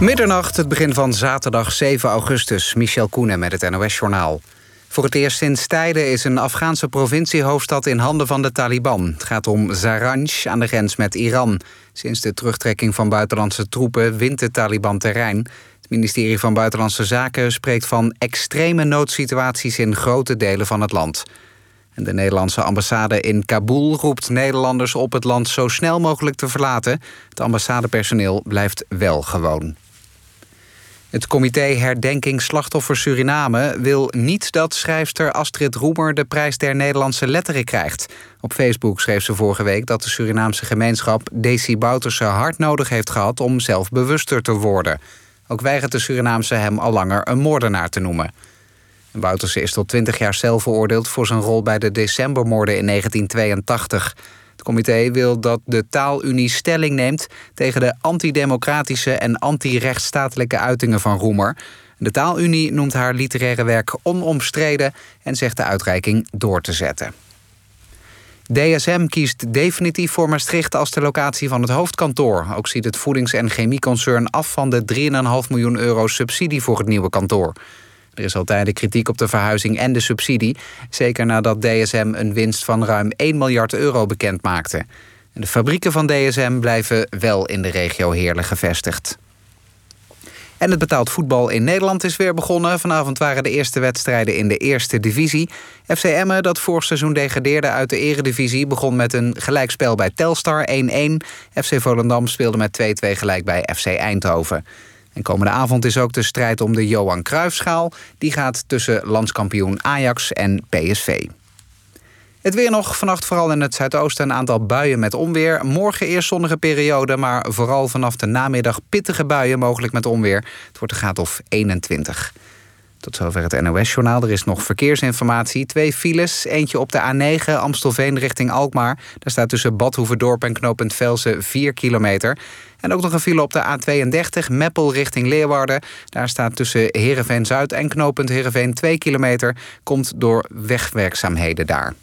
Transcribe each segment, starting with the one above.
Middernacht, het begin van zaterdag 7 augustus. Michel Koenen met het NOS-journaal. Voor het eerst sinds tijden is een Afghaanse provinciehoofdstad in handen van de Taliban. Het gaat om Zaranj aan de grens met Iran. Sinds de terugtrekking van buitenlandse troepen wint de Taliban terrein. Het ministerie van Buitenlandse Zaken spreekt van extreme noodsituaties in grote delen van het land. En de Nederlandse ambassade in Kabul roept Nederlanders op het land zo snel mogelijk te verlaten. Het ambassadepersoneel blijft wel gewoon. Het comité Herdenking Slachtoffer Suriname wil niet dat schrijfster Astrid Roemer de prijs der Nederlandse letteren krijgt. Op Facebook schreef ze vorige week dat de Surinaamse gemeenschap Desi Bouterse hard nodig heeft gehad om zelfbewuster te worden. Ook weigert de Surinaamse hem al langer een moordenaar te noemen. Bouterse is tot 20 jaar cel veroordeeld voor zijn rol bij de decembermoorden in 1982. Het comité wil dat de taalunie stelling neemt tegen de antidemocratische en anti-rechtsstatelijke uitingen van Roemer. De taalunie noemt haar literaire werk onomstreden en zegt de uitreiking door te zetten. DSM kiest definitief voor Maastricht als de locatie van het hoofdkantoor. Ook ziet het voedings- en chemieconcern af van de 3,5 miljoen euro subsidie voor het nieuwe kantoor. Er is altijd kritiek op de verhuizing en de subsidie. Zeker nadat DSM een winst van ruim 1 miljard euro bekend maakte. De fabrieken van DSM blijven wel in de regio Heerlen gevestigd. En het betaald voetbal in Nederland is weer begonnen. Vanavond waren de eerste wedstrijden in de eerste divisie. FC Emmen, dat vorig seizoen degradeerde uit de eredivisie... begon met een gelijkspel bij Telstar 1-1. FC Volendam speelde met 2-2 gelijk bij FC Eindhoven. En komende avond is ook de strijd om de Johan Cruijffschaal. Die gaat tussen landskampioen Ajax en PSV. Het weer nog. Vannacht vooral in het zuidoosten een aantal buien met onweer. Morgen eerst zonnige periode, maar vooral vanaf de namiddag pittige buien mogelijk met onweer. Het wordt een graad of 21. Tot zover het NOS-journaal. Er is nog verkeersinformatie. Twee files. Eentje op de A9 Amstelveen richting Alkmaar. Daar staat tussen Badhoevedorp en knooppunt Velsen 4 kilometer. En ook nog een file op de A32 Meppel richting Leeuwarden. Daar staat tussen Heerenveen-Zuid en knooppunt Heerenveen 2 kilometer. Komt door wegwerkzaamheden daar.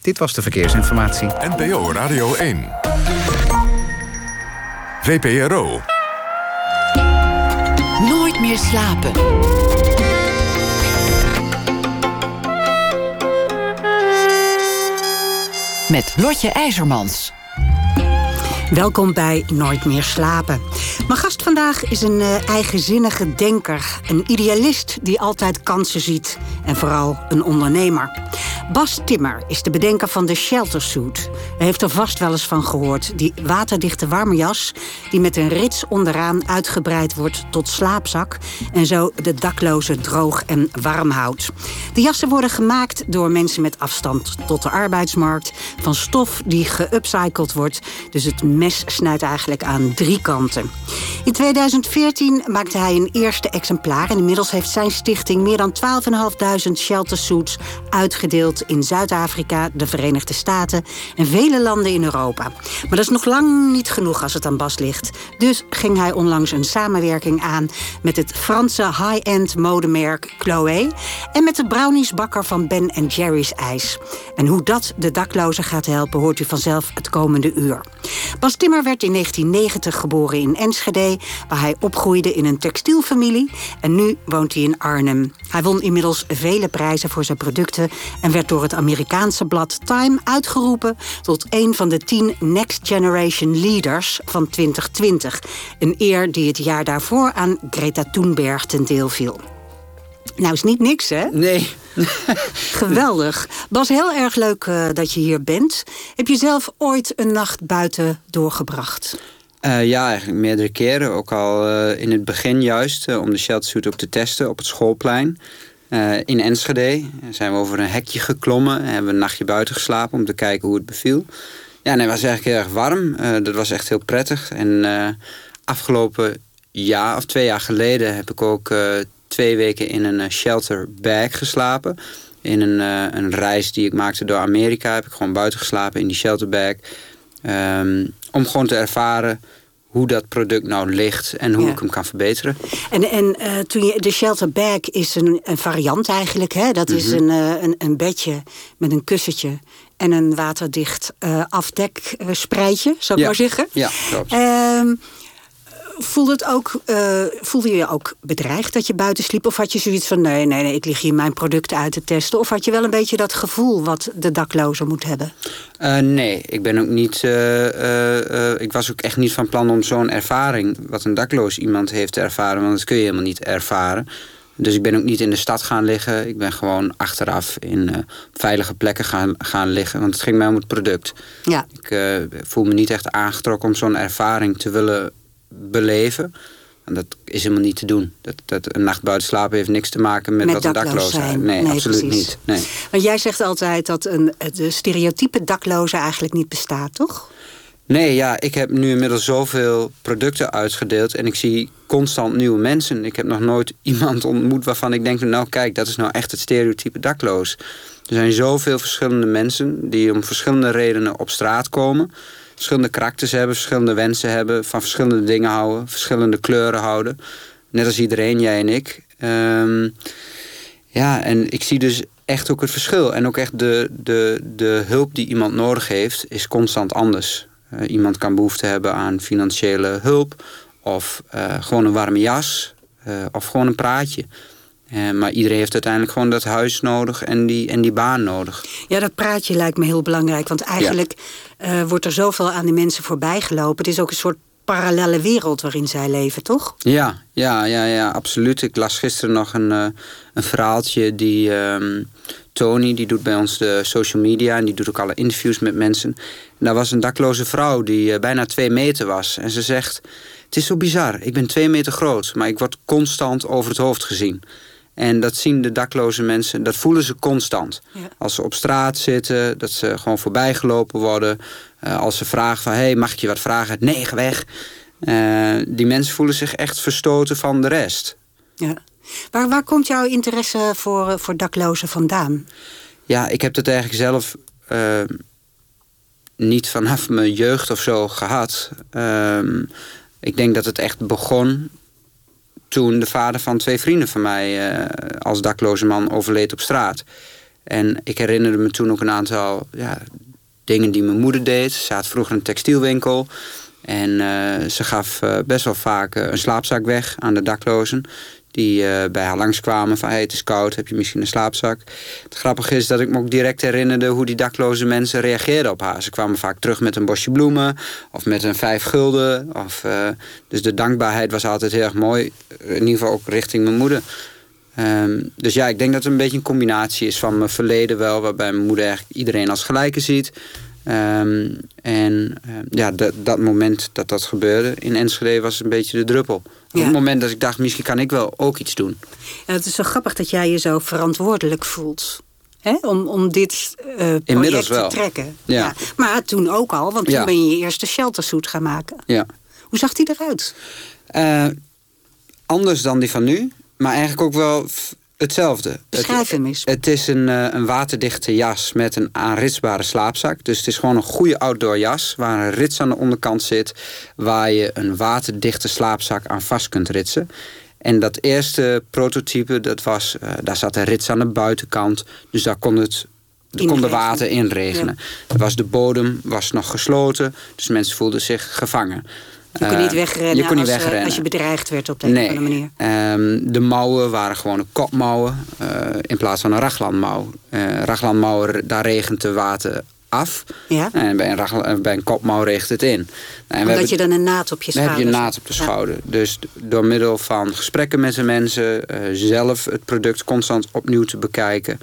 Dit was de verkeersinformatie. NPO Radio 1. VPRO. Nooit meer slapen. Met Lotje IJzermans. Welkom bij Nooit meer slapen. Mijn gast vandaag is een uh, eigenzinnige denker, een idealist die altijd kansen ziet en vooral een ondernemer. Bas Timmer is de bedenker van de Shelter Suit. U heeft er vast wel eens van gehoord. Die waterdichte warme jas die met een rits onderaan uitgebreid wordt tot slaapzak en zo de daklozen droog en warm houdt. De jassen worden gemaakt door mensen met afstand tot de arbeidsmarkt van stof die geupcycled wordt. Dus het mes snijdt eigenlijk aan drie kanten. In 2014 maakte hij een eerste exemplaar en inmiddels heeft zijn stichting meer dan 12.500 shelter suits uitgedeeld in Zuid-Afrika, de Verenigde Staten en vele landen in Europa. Maar dat is nog lang niet genoeg als het aan Bas ligt. Dus ging hij onlangs een samenwerking aan met het Franse high-end modemerk Chloé en met de browniesbakker van Ben Jerry's IJs. En hoe dat de daklozen gaat helpen, hoort u vanzelf het komende uur. Bas Timmer werd in 1990 geboren in Enschede, waar hij opgroeide in een textielfamilie en nu woont hij in Arnhem. Hij won inmiddels vele prijzen voor zijn producten en werd door het Amerikaanse blad Time uitgeroepen tot een van de tien Next Generation Leaders van 2020. Een eer die het jaar daarvoor aan Greta Thunberg ten deel viel. Nou, is niet niks, hè? Nee. Geweldig. Bas, heel erg leuk uh, dat je hier bent. Heb je zelf ooit een nacht buiten doorgebracht? Uh, ja, eigenlijk meerdere keren. Ook al uh, in het begin juist, om de sheltersuit ook te testen op het schoolplein. in Enschede zijn we over een hekje geklommen. En hebben we een nachtje buiten geslapen om te kijken hoe het beviel. Ja, en het was eigenlijk heel erg warm. dat was echt heel prettig. En afgelopen jaar of twee jaar geleden heb ik ook twee weken in een shelter bag geslapen. In een, uh, een reis die ik maakte door Amerika heb ik gewoon buiten geslapen in die shelterbag. Um, om gewoon te ervaren hoe dat product nou ligt en hoe ja. ik hem kan verbeteren. En, en uh, toen je, de shelterbag is een, een variant eigenlijk. Hè? Dat mm -hmm. is een, uh, een, een bedje met een kussentje en een waterdicht uh, afdekspreidje, zou ik ja. maar zeggen. Ja, klopt. Um, voelde, het ook, uh, voelde je je ook bedreigd dat je buiten sliep? Of had je zoiets van, nee, nee, nee, ik lig hier mijn producten uit te testen? Of had je wel een beetje dat gevoel wat de daklozen moet hebben? Uh, nee, ik ben ook niet. Uh, ik was ook echt niet van plan om zo'n ervaring, wat een dakloos iemand heeft te ervaren, want dat kun je helemaal niet ervaren. Dus ik ben ook niet in de stad gaan liggen. Ik ben gewoon achteraf in uh, veilige plekken gaan, gaan liggen. Want het ging mij om het product. Ja. Ik uh, voel me niet echt aangetrokken om zo'n ervaring te willen beleven. En dat is helemaal niet te doen. Dat, dat, een nacht buiten slapen heeft niks te maken met, met wat een dakloos zijn. Nee, nee, absoluut niet. Nee. Want jij zegt altijd dat een, de stereotype dakloze eigenlijk niet bestaat, toch? Nee, ja, ik heb nu inmiddels zoveel producten uitgedeeld en ik zie constant nieuwe mensen. Ik heb nog nooit iemand ontmoet waarvan ik denk, nou kijk, dat is nou echt het stereotype dakloos. Er zijn zoveel verschillende mensen die om verschillende redenen op straat komen. Verschillende karakters hebben, verschillende wensen hebben, van verschillende dingen houden, verschillende kleuren houden. Net als iedereen, jij en ik. Um, ja, en ik zie dus echt ook het verschil. En ook echt de, de, de hulp die iemand nodig heeft, is constant anders. Uh, iemand kan behoefte hebben aan financiële hulp, of uh, gewoon een warme jas, uh, of gewoon een praatje. maar iedereen heeft uiteindelijk gewoon dat huis nodig en die, en die baan nodig. Ja, dat praatje lijkt me heel belangrijk. Want eigenlijk ja. Wordt er zoveel aan die mensen voorbij gelopen. Het is ook een soort parallele wereld waarin zij leven, toch? Ja, ja, ja, ja absoluut. Ik las gisteren nog een, uh, een verhaaltje die um, Tony, die doet bij ons de social media en die doet ook alle interviews met mensen. En daar was een dakloze vrouw die uh, bijna twee meter was. En ze zegt: Het is zo bizar, ik ben twee meter groot, maar ik word constant over het hoofd gezien. En dat zien de dakloze mensen, dat voelen ze constant. Ja. Als ze op straat zitten, dat ze gewoon voorbijgelopen worden. Uh, als ze vragen van, hey, mag ik je wat vragen? Nee, ga weg. Uh, die mensen voelen zich echt verstoten van de rest. Ja. Waar, waar komt jouw interesse voor, voor daklozen vandaan? Ja, ik heb dat eigenlijk zelf uh, niet vanaf mijn jeugd of zo gehad. Ehm, ik denk dat het echt begon toen de vader van twee vrienden van mij uh, als dakloze man overleed op straat. En ik herinnerde me toen ook een aantal ja, dingen die mijn moeder deed. Ze had vroeger een textielwinkel. En uh, ze gaf uh, best wel vaak een slaapzak weg aan de daklozen die uh, bij haar langskwamen van hey, het is koud, heb je misschien een slaapzak. Het grappige is dat ik me ook direct herinnerde hoe die dakloze mensen reageerden op haar. Ze kwamen vaak terug met een bosje bloemen of met een vijf gulden. Of, uh, dus de dankbaarheid was altijd heel erg mooi, in ieder geval ook richting mijn moeder. Um, dus ja, ik denk dat het een beetje een combinatie is van mijn verleden wel, waarbij mijn moeder eigenlijk iedereen als gelijke ziet. Um, en uh, ja, dat, dat moment dat dat gebeurde in Enschede was een beetje de druppel. Ja. Op het moment dat ik dacht, misschien kan ik wel ook iets doen. Ja, het is zo grappig dat jij je zo verantwoordelijk voelt. Hè? Om, om dit uh, project Inmiddels wel. te trekken. Ja. ja. Maar toen ook al, want toen ben je je eerste sheltersuit gaan maken. Ja. Hoe zag die eruit? Uh, anders dan die van nu, maar eigenlijk ook wel hetzelfde. Beschrijf het, hem eens. Het is een, uh, een waterdichte jas met een aanritsbare slaapzak. Dus het is gewoon een goede outdoor jas waar een rits aan de onderkant zit, waar je een waterdichte slaapzak aan vast kunt ritsen. En dat eerste prototype, dat was, uh, daar zat een rits aan de buitenkant. Dus daar kon het er kon de water in regenen. Ja. Was de bodem was nog gesloten, dus mensen voelden zich gevangen. Je kon niet wegrennen, je kon niet als, wegrennen. als je bedreigd werd op de een nee. of andere manier. Um, de mouwen waren gewoon kopmouwen uh, in plaats van een raglandmouw. Uh, raglandmouwen, daar regent de water af. Ja? En bij een, ragla, bij een kopmouw regent het in. En Omdat hebben, je dan een naad op je schouder Dan heb je een naad op de schouder. Dus door middel van gesprekken met de mensen... Uh, zelf het product constant opnieuw te bekijken...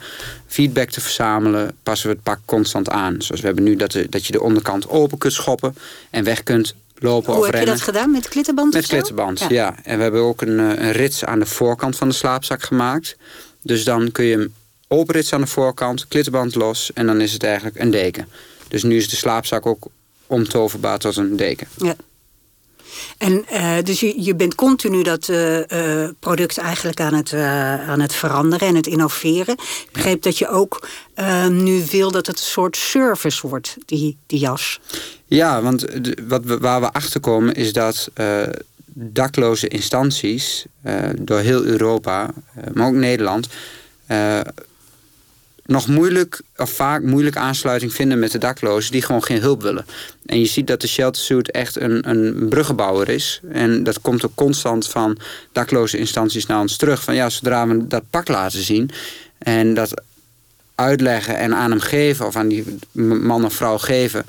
feedback te verzamelen, passen we het pak constant aan. Zoals we hebben nu dat, de, dat je de onderkant open kunt schoppen... en weg kunt lopen Hoe of heb je dat gedaan? Met klittenband? Met klittenband, ja. ja. En we hebben ook een, een rits aan de voorkant van de slaapzak gemaakt. Dus dan kun je hem openritsen aan de voorkant, klittenband los... en dan is het eigenlijk een deken. Dus nu is de slaapzak ook omtoverbaar tot een deken. Ja. En uh, dus je, bent continu dat uh, uh, product eigenlijk aan het, aan het veranderen en het innoveren. Ik begreep dat je ook nu wil dat het een soort service wordt, die, die jas. Ja, want wat waar we achter komen is dat dakloze instanties door heel Europa, maar ook Nederland nog moeilijk, of vaak moeilijk aansluiting vinden met de daklozen die gewoon geen hulp willen. En je ziet dat de Shelter Suit echt een, een bruggenbouwer is. En dat komt ook constant van dakloze instanties naar ons terug. Van ja, zodra we dat pak laten zien en dat uitleggen en aan hem geven, of aan die man of vrouw geven,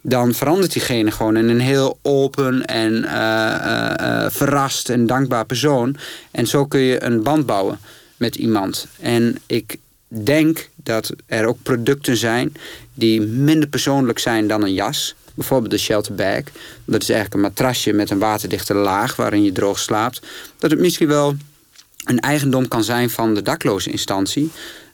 dan verandert diegene gewoon in een heel open en uh, verrast en dankbaar persoon. En zo kun je een band bouwen met iemand. En ik denk dat er ook producten zijn die minder persoonlijk zijn dan een jas. Bijvoorbeeld de shelter bag. Dat is eigenlijk een matrasje met een waterdichte laag waarin je droog slaapt. Dat het misschien wel een eigendom kan zijn van de dakloze instantie.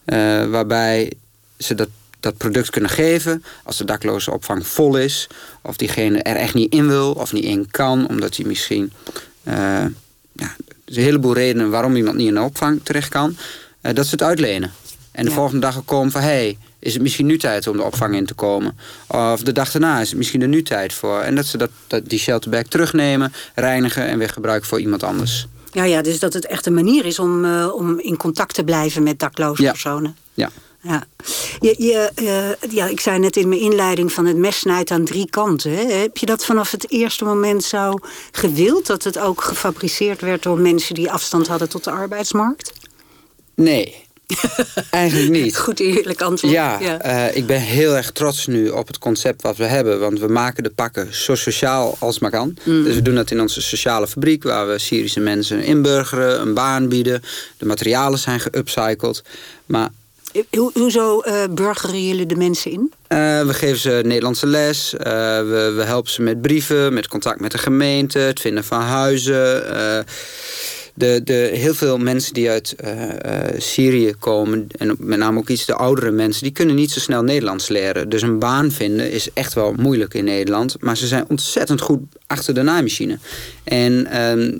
Uh, waarbij ze dat, dat product kunnen geven als de dakloze opvang vol is. Of diegene er echt niet in wil of niet in kan. Omdat hij misschien... Ja, er zijn een heleboel redenen waarom iemand niet in de opvang terecht kan. Uh, dat ze het uitlenen. En de volgende dag komen van... hey, is het misschien nu tijd om de opvang in te komen? Of de dag daarna is het misschien er nu tijd voor. En dat ze dat, dat die shelterbag terugnemen, reinigen... en weer gebruiken voor iemand anders. Ja, ja, dus dat het echt een manier is om, uh, om in contact te blijven met dakloze ja. personen. Ja. Ja. Je, je, uh, ja, ik zei net in mijn inleiding van het mes snijdt aan drie kanten. Hè? Heb je dat vanaf het eerste moment zo gewild? Dat het ook gefabriceerd werd door mensen die afstand hadden tot de arbeidsmarkt? Nee, Eigenlijk niet. Goed eerlijk antwoord. Ja, ja. Uh, ik ben heel erg trots nu op het concept wat we hebben. Want we maken de pakken zo sociaal als maar kan. Mm. Dus we doen dat in onze sociale fabriek... waar we Syrische mensen inburgeren, een baan bieden. De materialen zijn geupcycled. Maar Ho hoezo uh, burgeren jullie de mensen in? Uh, we geven ze Nederlandse les. Uh, we, we, helpen ze met brieven, met contact met de gemeente, het vinden van huizen. De, de, heel veel mensen die uit Syrië komen, en met name ook iets de oudere mensen, die kunnen niet zo snel Nederlands leren. Dus een baan vinden is echt wel moeilijk in Nederland. Maar ze zijn ontzettend goed achter de naaimachine. En ehm,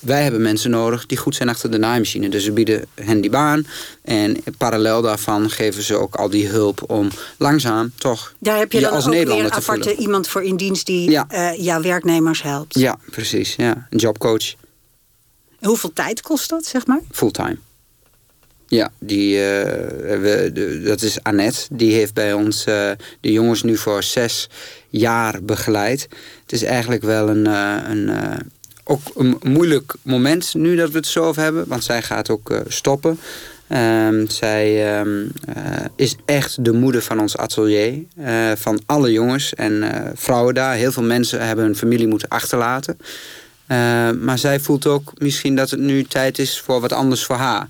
wij hebben mensen nodig die goed zijn achter de naaimachine. Dus we bieden hen die baan. En parallel daarvan geven ze ook al die hulp om langzaam toch Daar heb je, je dan als ook Nederlander weer een aparte voelen. iemand voor in dienst die ja. uh, jouw werknemers helpt. Ja, precies. Ja. Een jobcoach. Hoeveel tijd kost dat, zeg maar? Fulltime. Ja, die, uh, we, dat is Annette. Die heeft bij ons uh, de jongens nu voor zes jaar begeleid. Het is eigenlijk wel een, uh, een ook een moeilijk moment nu dat we het zo over hebben. Want zij gaat ook stoppen. Um, zij uh, is echt de moeder van ons atelier. Van alle jongens en vrouwen daar. Heel veel mensen hebben hun familie moeten achterlaten. Maar zij voelt ook misschien dat het nu tijd is voor wat anders voor haar.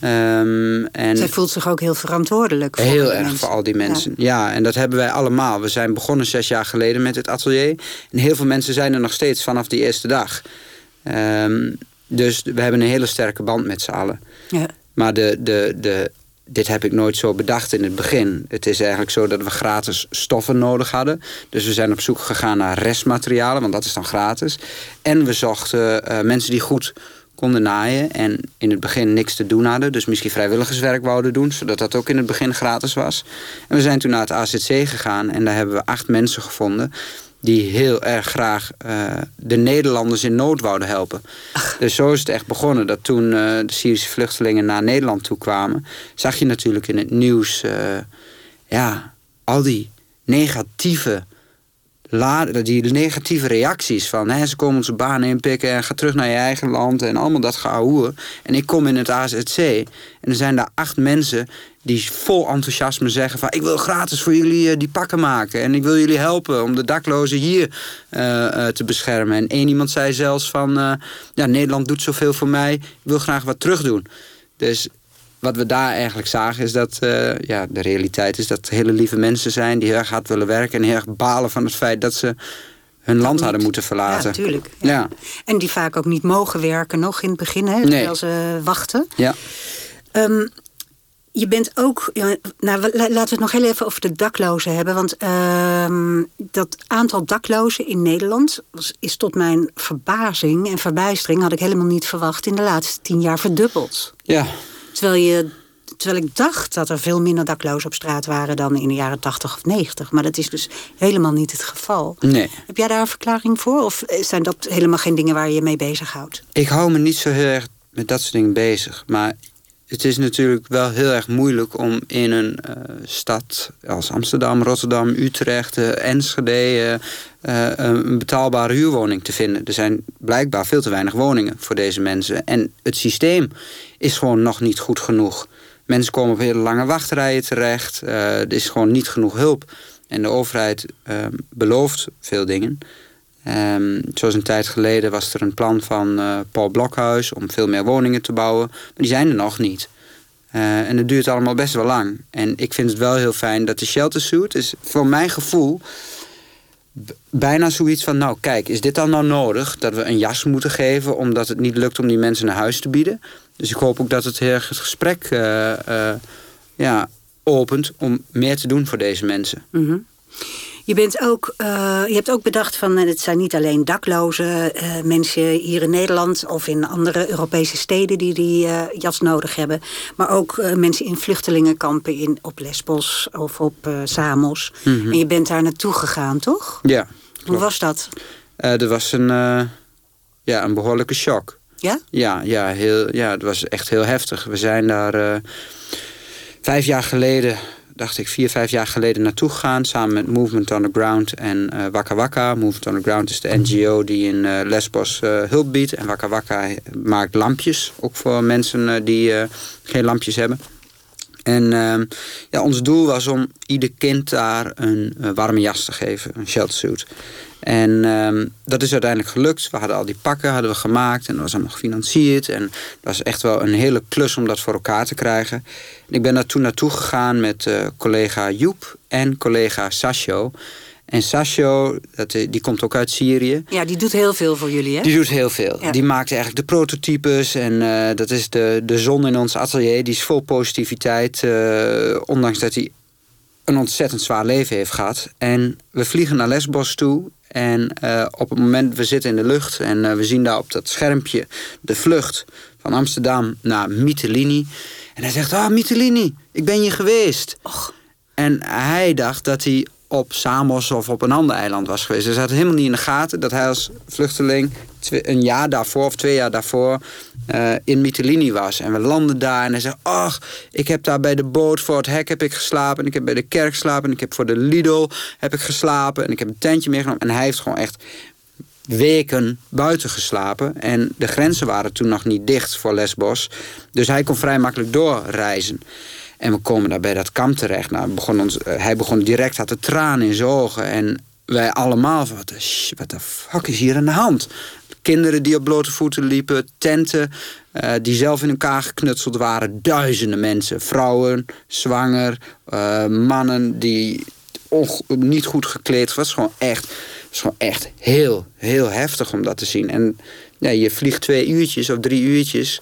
Um, en Zij voelt zich ook heel verantwoordelijk. Voor heel erg mensen. voor al die mensen. Ja. ja. en dat hebben wij allemaal. We zijn begonnen zes jaar geleden met het atelier. En heel veel mensen zijn er nog steeds vanaf die eerste dag. Um, dus we hebben een hele sterke band met z'n allen. Ja. Maar de, de, de, dit heb ik nooit zo bedacht in het begin. Het is eigenlijk zo dat we gratis stoffen nodig hadden. Dus we zijn op zoek gegaan naar restmaterialen, want dat is dan gratis. En we zochten uh, mensen die goed konden naaien en in het begin niks te doen hadden. Dus misschien vrijwilligerswerk wouden doen, zodat dat ook in het begin gratis was. En we zijn toen naar het AZC gegaan en daar hebben we acht mensen gevonden die heel erg graag uh, de Nederlanders in nood wouden helpen. Ach. Dus zo is het echt begonnen. Dat toen uh, de Syrische vluchtelingen naar Nederland toe kwamen... zag je natuurlijk in het nieuws... Uh, ja, al die negatieve die negatieve reacties van hè, ze komen onze banen inpikken en ga terug naar je eigen land en allemaal dat gehouden. En ik kom in het AZC en er zijn daar acht mensen die vol enthousiasme zeggen van ik wil gratis voor jullie uh, die pakken maken en ik wil jullie helpen om de daklozen hier uh, uh, te beschermen. En één iemand zei zelfs van ja, Nederland doet zoveel voor mij, ik wil graag wat terug doen. Dus wat we daar eigenlijk zagen is dat uh, ja, de realiteit is dat hele lieve mensen zijn die heel erg hard willen werken en heel erg balen van het feit dat ze hun land hadden moeten verlaten. Ja, natuurlijk. Ja. ja. En die vaak ook niet mogen werken nog in het begin, hè, terwijl nee. ze wachten. Ja. Um, je bent ook, ja, nou, laten we het nog heel even over de daklozen hebben. Want uh, dat aantal daklozen in Nederland was, is tot mijn verbazing en verbijstering, had ik helemaal niet verwacht, in de laatste tien jaar verdubbeld. Ja, Terwijl, je, terwijl ik dacht dat er veel minder daklozen op straat waren dan in de jaren 80 of 90. Maar dat is dus helemaal niet het geval. Nee. Heb jij daar een verklaring voor? Of zijn dat helemaal geen dingen waar je je mee bezighoudt? Ik hou me niet zo heel erg met dat soort dingen bezig. Maar het is natuurlijk wel heel erg moeilijk om in een uh, stad als Amsterdam, Rotterdam, Utrecht, uh, Enschede uh, een betaalbare huurwoning te vinden. Er zijn blijkbaar veel te weinig woningen voor deze mensen. En het systeem is gewoon nog niet goed genoeg. Mensen komen op hele lange wachtrijen terecht. er is gewoon niet genoeg hulp. En de overheid belooft veel dingen. Um, zoals een tijd geleden was er een plan van uh, Paul Blokhuis om veel meer woningen te bouwen. Maar die zijn er nog niet. Uh, en het duurt allemaal best wel lang. En ik vind het wel heel fijn dat de shelter suit is voor mijn gevoel bijna zoiets van... nou kijk, is dit dan nou nodig dat we een jas moeten geven... omdat het niet lukt om die mensen naar huis te bieden? Dus ik hoop ook dat het heel het gesprek uh, ja, opent om meer te doen voor deze mensen. Mm. Je, bent ook, uh, je hebt ook bedacht van het zijn niet alleen dakloze uh, mensen hier in Nederland of in andere Europese steden die die uh, jas nodig hebben. Maar ook mensen in vluchtelingenkampen in, op Lesbos of op Samos. Mm -hmm. En je bent daar naartoe gegaan, toch? Ja. Klopt. Hoe was dat? dat was een, ja, een behoorlijke shock. Ja? Ja, ja, heel, ja, het was echt heel heftig. We zijn daar vijf jaar geleden dacht ik, vier, vijf jaar geleden naartoe gegaan. Samen met Movement on the Ground en uh, Waka Waka. Movement on the Ground is de NGO die in uh, Lesbos uh, hulp biedt. En Waka Waka maakt lampjes. Ook voor mensen die geen lampjes hebben. En ehm, ja, ons doel was om ieder kind daar een warme jas te geven. Een sheltersuit. En um, dat is uiteindelijk gelukt. We hadden al die pakken hadden we gemaakt en dat was allemaal gefinancierd. En dat was echt wel een hele klus om dat voor elkaar te krijgen. En ik ben daar toen naartoe gegaan met uh, collega Joep en collega Sasho. En Sasho, dat, die komt ook uit Syrië. Ja, die doet heel veel voor jullie, hè? Die doet heel veel. Ja. Die maakt eigenlijk de prototypes. En uh, dat is de, de zon in ons atelier. Die is vol positiviteit. Uh, ondanks dat hij een ontzettend zwaar leven heeft gehad. En we vliegen naar Lesbos toe. En uh, op het moment, we zitten in de lucht en we zien daar op dat schermpje de vlucht van Amsterdam naar Mytilini. En hij zegt, ah, oh, Mytilini, ik ben hier geweest. Och. En hij dacht dat hij op Samos of op een ander eiland was geweest. Hij zat helemaal niet in de gaten dat hij als vluchteling een jaar daarvoor of twee jaar daarvoor uh, in Mytilini was. En we landen daar en hij zegt... ach, ik heb daar bij de boot voor het hek heb ik geslapen... en ik heb bij de kerk geslapen... en ik heb voor de Lidl heb ik geslapen... en ik heb een tentje meegenomen. En hij heeft gewoon echt weken buiten geslapen. En de grenzen waren toen nog niet dicht voor Lesbos. Dus hij kon vrij makkelijk doorreizen. En we komen daar bij dat kamp terecht. Nou, begon ons, uh, hij begon direct, had de tranen in zijn ogen. En wij allemaal van, wat de fuck is hier aan de hand? Kinderen die op blote voeten liepen, tenten uh, die zelf in elkaar geknutseld waren. Duizenden mensen, vrouwen, zwanger, uh, mannen die niet goed gekleed. Was gewoon echt, was gewoon echt heel, heel heftig om dat te zien. En ja, je vliegt twee uurtjes of drie uurtjes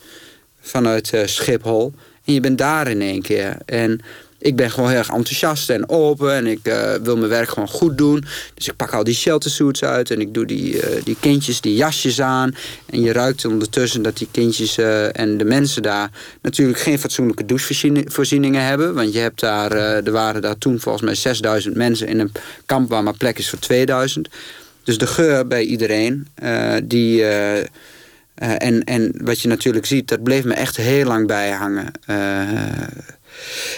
vanuit uh, Schiphol. En je bent daar in één keer. En ik ben gewoon heel erg enthousiast en open. En ik uh, wil mijn werk gewoon goed doen. Dus ik pak al die sheltersuits uit. En ik doe die, uh, die kindjes die jasjes aan. En je ruikt ondertussen dat die kindjes uh, en de mensen daar... natuurlijk geen fatsoenlijke douchevoorzieningen hebben. Want je hebt daar, er waren daar toen volgens mij 6000 mensen... in een kamp waar maar plek is voor 2000. Dus de geur bij iedereen, die... en, en wat je natuurlijk ziet, dat bleef me echt heel lang bijhangen.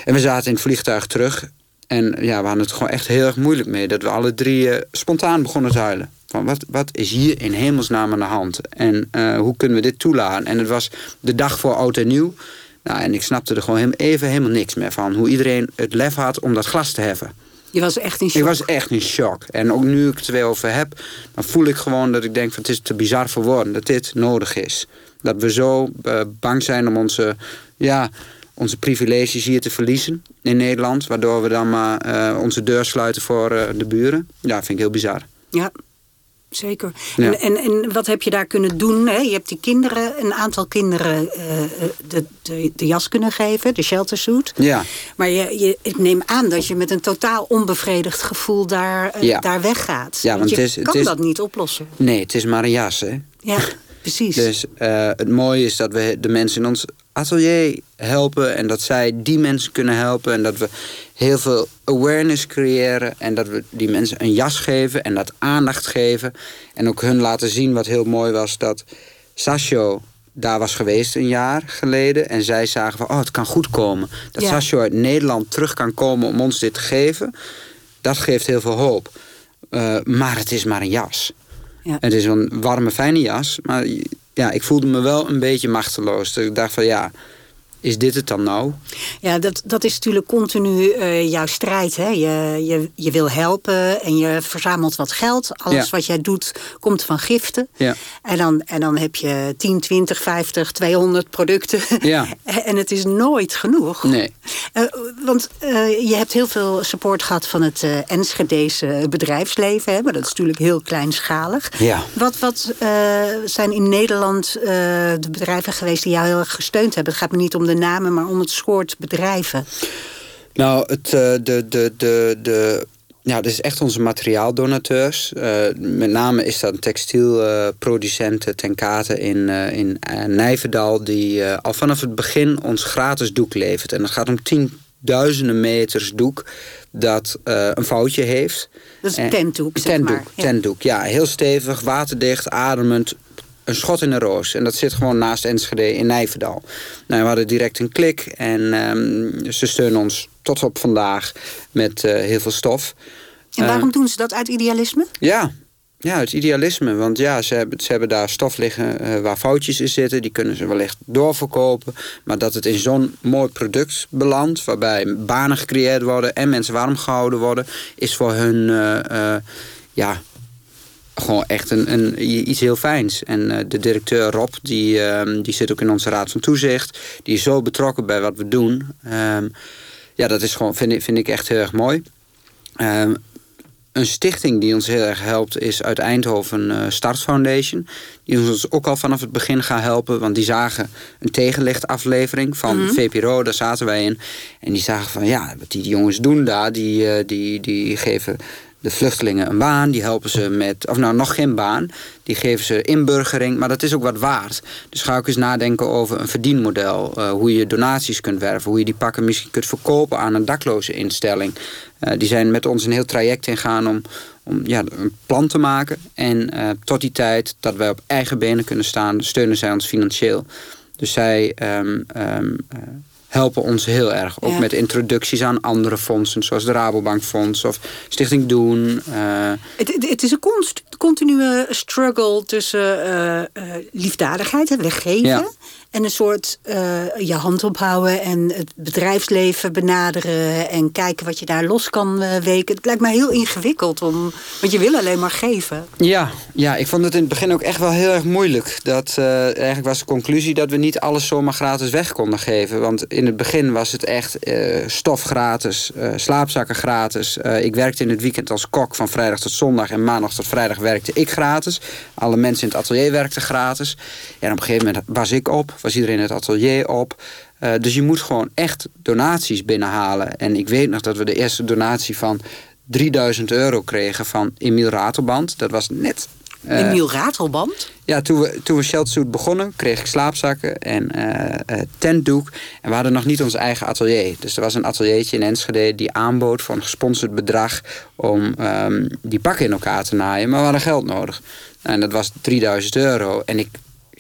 En we zaten in het vliegtuig terug. En ja, we hadden het gewoon echt heel erg moeilijk mee. Dat we alle drie uh, spontaan begonnen te huilen. Van wat, wat is hier in hemelsnaam aan de hand? En uh, hoe kunnen we dit toelaten? En het was de dag voor oud en nieuw. Nou, en ik snapte er gewoon even helemaal niks meer van. Hoe iedereen het lef had om dat glas te heffen. Je was echt in shock? Ik was echt in shock. En ook nu ik het er weer over heb... dan voel ik gewoon dat ik denk... van het is te bizar voor woorden dat dit nodig is. Dat we zo uh, bang zijn om onze... Ja, onze privileges hier te verliezen in Nederland. Waardoor we dan maar uh, onze deur sluiten voor uh, de buren. Ja, vind ik heel bizar. Ja, zeker. Ja. En, en, en, wat heb je daar kunnen doen? Hè? Je hebt die kinderen, een aantal kinderen uh, de, de, de, jas kunnen geven, de sheltersuit. Ja. Maar je, je, ik neem aan dat je met een totaal onbevredigd gevoel daar, ja. daar weggaat. Ja, want, je het is, kan het is, dat niet oplossen. Nee, het is maar een jas, hè? Ja, precies. Dus het mooie is dat we de mensen in ons atelier helpen en dat zij die mensen kunnen helpen en dat we heel veel awareness creëren en dat we die mensen een jas geven en dat aandacht geven en ook hun laten zien wat heel mooi was dat Sasho daar was geweest een jaar geleden. En zij zagen van, oh, het kan goed komen. Dat Ja. Sasho uit Nederland terug kan komen om ons dit te geven. Dat geeft heel veel hoop. Eh, maar het is maar een jas. Ja. Het is een warme, fijne jas. Maar ja, ik voelde me wel een beetje machteloos. Dus ik dacht van, ja, is dit het dan nou? Ja, dat, dat is natuurlijk continu eh, jouw strijd. Hè? Je, je, je wil helpen en je verzamelt wat geld. Alles Ja. wat jij doet komt van giften. Ja. En, dan, en dan heb je 10, 20, 50, 200 producten. Ja. en het is nooit genoeg. Nee. Eh, want eh, je hebt heel veel support gehad van het Enschedese bedrijfsleven. Hè? Maar dat is natuurlijk heel kleinschalig. Ja. Wat, wat zijn in Nederland de bedrijven geweest die jou heel erg gesteund hebben? Het gaat me niet om de namen, maar om het soort bedrijven. Nou, het, eh, de, de, de, de, ja, dit is echt onze materiaaldonateurs. Eh, met name is dat een textielproducenten ten kate in, eh, in Nijverdal... die al vanaf het begin ons gratis doek levert. En het gaat om tienduizenden meters doek dat een foutje heeft. Dat is En- tentdoek, zeg tentdoek, maar. Tentdoek, ja. Heel stevig, waterdicht, ademend. Een schot in de roos. En dat zit gewoon naast Enschede in Nijverdal. Nou, we hadden direct een klik. En ehm, ze steunen ons tot op vandaag met eh, heel veel stof. En waarom doen ze dat uit idealisme? Ja, ja, het idealisme. Want ja, ze hebben, ze hebben daar stof liggen eh, waar foutjes in zitten. Die kunnen ze wellicht doorverkopen. Maar dat het in zo'n mooi product belandt... waarbij banen gecreëerd worden en mensen warm gehouden worden... is voor hun eh, eh, ja, gewoon echt een, een, iets heel fijns. En eh, de directeur Rob, die, ehm, die zit ook in onze raad van toezicht. Die is zo betrokken bij wat we doen. Ehm, ja, dat is gewoon, vind, ik, vind ik echt heel erg mooi. Ehm, een stichting die ons heel erg helpt is uit Eindhoven eh, Start Foundation. Die ons ook al vanaf het begin gaan helpen. Want die zagen een tegenlichtaflevering van VPRO, daar zaten wij in. En die zagen van ja, wat die jongens doen daar, die, eh, die, die geven de vluchtelingen een baan. Die helpen ze met, of nou nog geen baan. Die geven ze inburgering, maar dat is ook wat waard. Dus ga ook eens nadenken over een verdienmodel. eh, hoe je donaties kunt werven. Hoe je die pakken misschien kunt verkopen aan een dakloze instelling. Eh, die zijn met ons een heel traject ingaan om, om ja, een plan te maken. En eh, tot die tijd dat wij op eigen benen kunnen staan, steunen zij ons financieel. Dus zij ehm, ehm, eh, helpen ons heel erg. Ook Ja. met introducties aan andere fondsen, zoals de Rabobank Fonds of Stichting Doen. eh, Het, is een const- continue struggle tussen eh, eh, liefdadigheid, het weggeven... Ja. En een soort eh, je hand ophouden en het bedrijfsleven benaderen... en kijken wat je daar los kan eh, weken. Het lijkt mij heel ingewikkeld, om, want je wil alleen maar geven. Ja, ja, ik vond het in het begin ook echt wel heel erg moeilijk. Dat, eh, eigenlijk was de conclusie dat we niet alles zomaar gratis weg konden geven. Want in het begin was het echt stof gratis, slaapzakken gratis. Ik werkte in het weekend als kok van vrijdag tot zondag. En maandag tot vrijdag werkte ik gratis. Alle mensen in het atelier werkten gratis. En op een gegeven moment was ik op, was iedereen het atelier op. Eh, dus je moet gewoon echt donaties binnenhalen. En ik weet nog dat we de eerste donatie van 3000 euro kregen van Emiel Ratelband. Dat was net... eh, Emiel Ratelband. ja, toen we, toen we Sheltersuit begonnen, kreeg ik slaapzakken en eh, tentdoek. En we hadden nog niet ons eigen atelier. Dus er was een ateliertje in Enschede die aanbood voor een gesponsord bedrag... om ehm, die pakken in elkaar te naaien. Maar we hadden geld nodig. En dat was 3000 euro. En ik,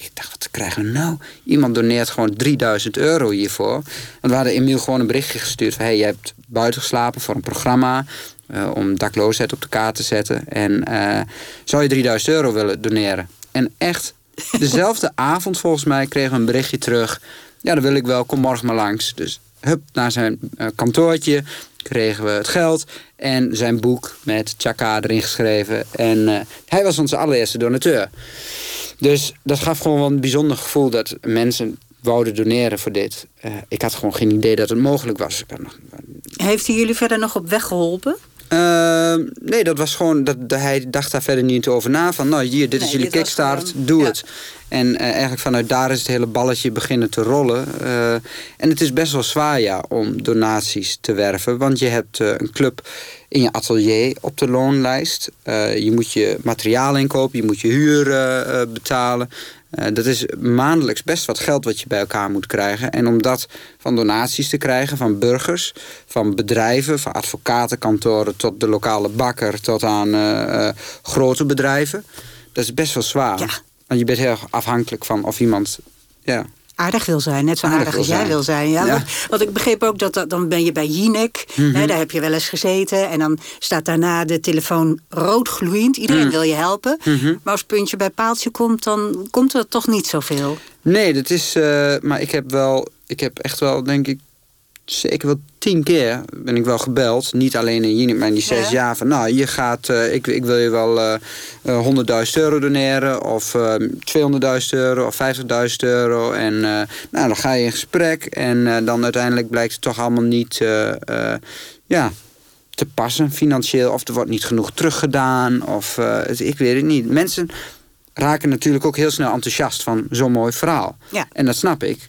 ik dacht, wat krijgen we nou? Iemand doneert gewoon 3000 euro hiervoor. Want we hadden Emiel gewoon een berichtje gestuurd van... hey, je hebt buiten geslapen voor een programma... eh, om dakloosheid op de kaart te zetten. En eh, zou je 3000 euro willen doneren? En echt, dezelfde avond volgens mij kregen we een berichtje terug. Ja, dat wil ik wel, kom morgen maar langs. Dus hup, naar zijn eh, kantoortje kregen we het geld en zijn boek met Chaka erin geschreven. En hij was onze allereerste donateur. Dus dat gaf gewoon wel een bijzonder gevoel dat mensen wouden doneren voor dit. Eh, ik had gewoon geen idee dat het mogelijk was. Heeft hij jullie verder nog op weg geholpen? Ehm, nee, dat was gewoon dat, dat hij dacht daar verder niet over na. Van nou, hier, dit is jullie dit kickstart, gewoon- doe ja. het. En eh, eigenlijk vanuit daar is het hele balletje beginnen te rollen. Eh, en het is best wel zwaar, ja, om donaties te werven. Want je hebt een club in je atelier op de loonlijst. Eh, je moet je materiaal inkopen, je moet je huur eh, eh, betalen. Dat is maandelijks best wat geld wat je bij elkaar moet krijgen. En om dat van donaties te krijgen van burgers, van bedrijven, van advocatenkantoren tot de lokale bakker, tot aan grote bedrijven. Dat is best wel zwaar. Ja. Want je bent heel afhankelijk van of iemand Ja. Aardig wil zijn. Net zo aardig, als jij zijn. wil zijn. Ja, Ja. Want, want ik begreep ook dat, dat dan ben je bij Jinek. Mhm. hè, daar heb je wel eens gezeten. En dan staat daarna de telefoon rood gloeiend. Iedereen Mhm. wil je helpen. Maar als puntje bij paaltje komt, dan komt er toch niet zoveel. Nee, dat is. eh, maar ik heb wel. Ik heb echt wel, denk ik. Zeker wel tien keer ben ik wel gebeld. Niet alleen in maar in die zes Ja. jaar. Van nou, je gaat. eh, ik, ik wil je wel eh, eh, 100.000 euro doneren. Of eh 200.000 euro. Of 50.000 euro. En eh, nou, dan ga je in gesprek. En eh, dan uiteindelijk blijkt het toch allemaal niet. eh, eh, ja, te passen financieel. Of er wordt niet genoeg teruggedaan. Of eh, het- ik weet het niet. Mensen raken natuurlijk ook heel snel enthousiast van zo'n mooi verhaal. Ja. En dat snap ik.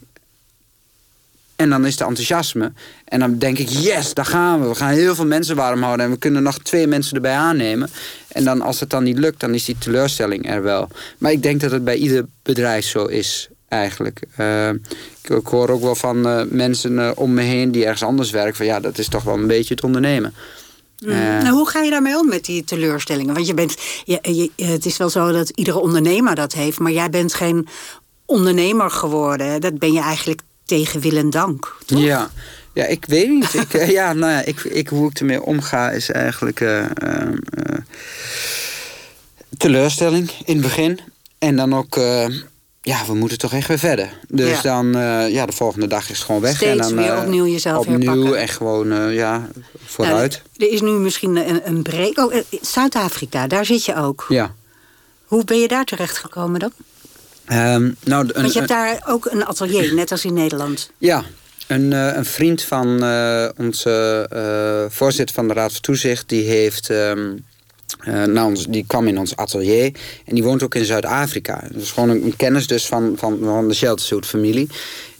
En dan is het enthousiasme. En dan denk ik, yes, daar gaan we. We gaan heel veel mensen warm houden. En we kunnen nog twee mensen erbij aannemen. En dan, als het dan niet lukt, dan is die teleurstelling er wel. Maar ik denk dat het bij ieder bedrijf zo is, eigenlijk. Eh, ik, ik hoor ook wel van eh, mensen eh, om me heen die ergens anders werken. Van ja, dat is toch wel een beetje het ondernemen. Eh, Nou, hoe ga je daarmee om met die teleurstellingen? Want je bent, je, je- het is wel zo dat iedere ondernemer dat heeft, maar jij bent geen ondernemer geworden. Dat ben je eigenlijk tegen wil en dank. toch? Ja. ja, ik weet niet. ik, ja, nou ja, ik, ik, hoe ik ermee omga is eigenlijk eh, eh, eh, teleurstelling in het begin. En dan ook, ja, we moeten toch echt weer verder. Dus Ja. dan, ja, de volgende dag is het gewoon weg. Steeds en dan, weer opnieuw jezelf Opnieuw herpakken. en gewoon, ja, vooruit. Nou, er is nu misschien een, een break. Oh, Zuid-Afrika, daar zit je ook. ja. Hoe ben je daar terechtgekomen dan? Ehm, nou, een, Want je hebt daar ook een atelier, net als in Nederland. Ja, een, eh, een vriend van eh, onze eh, voorzitter van de Raad van Toezicht, die heeft. ehm, eh, nou, die kwam in ons atelier en die woont ook in Zuid-Afrika. Dat is gewoon een, een kennis dus van, van, van de Sheltersuit familie.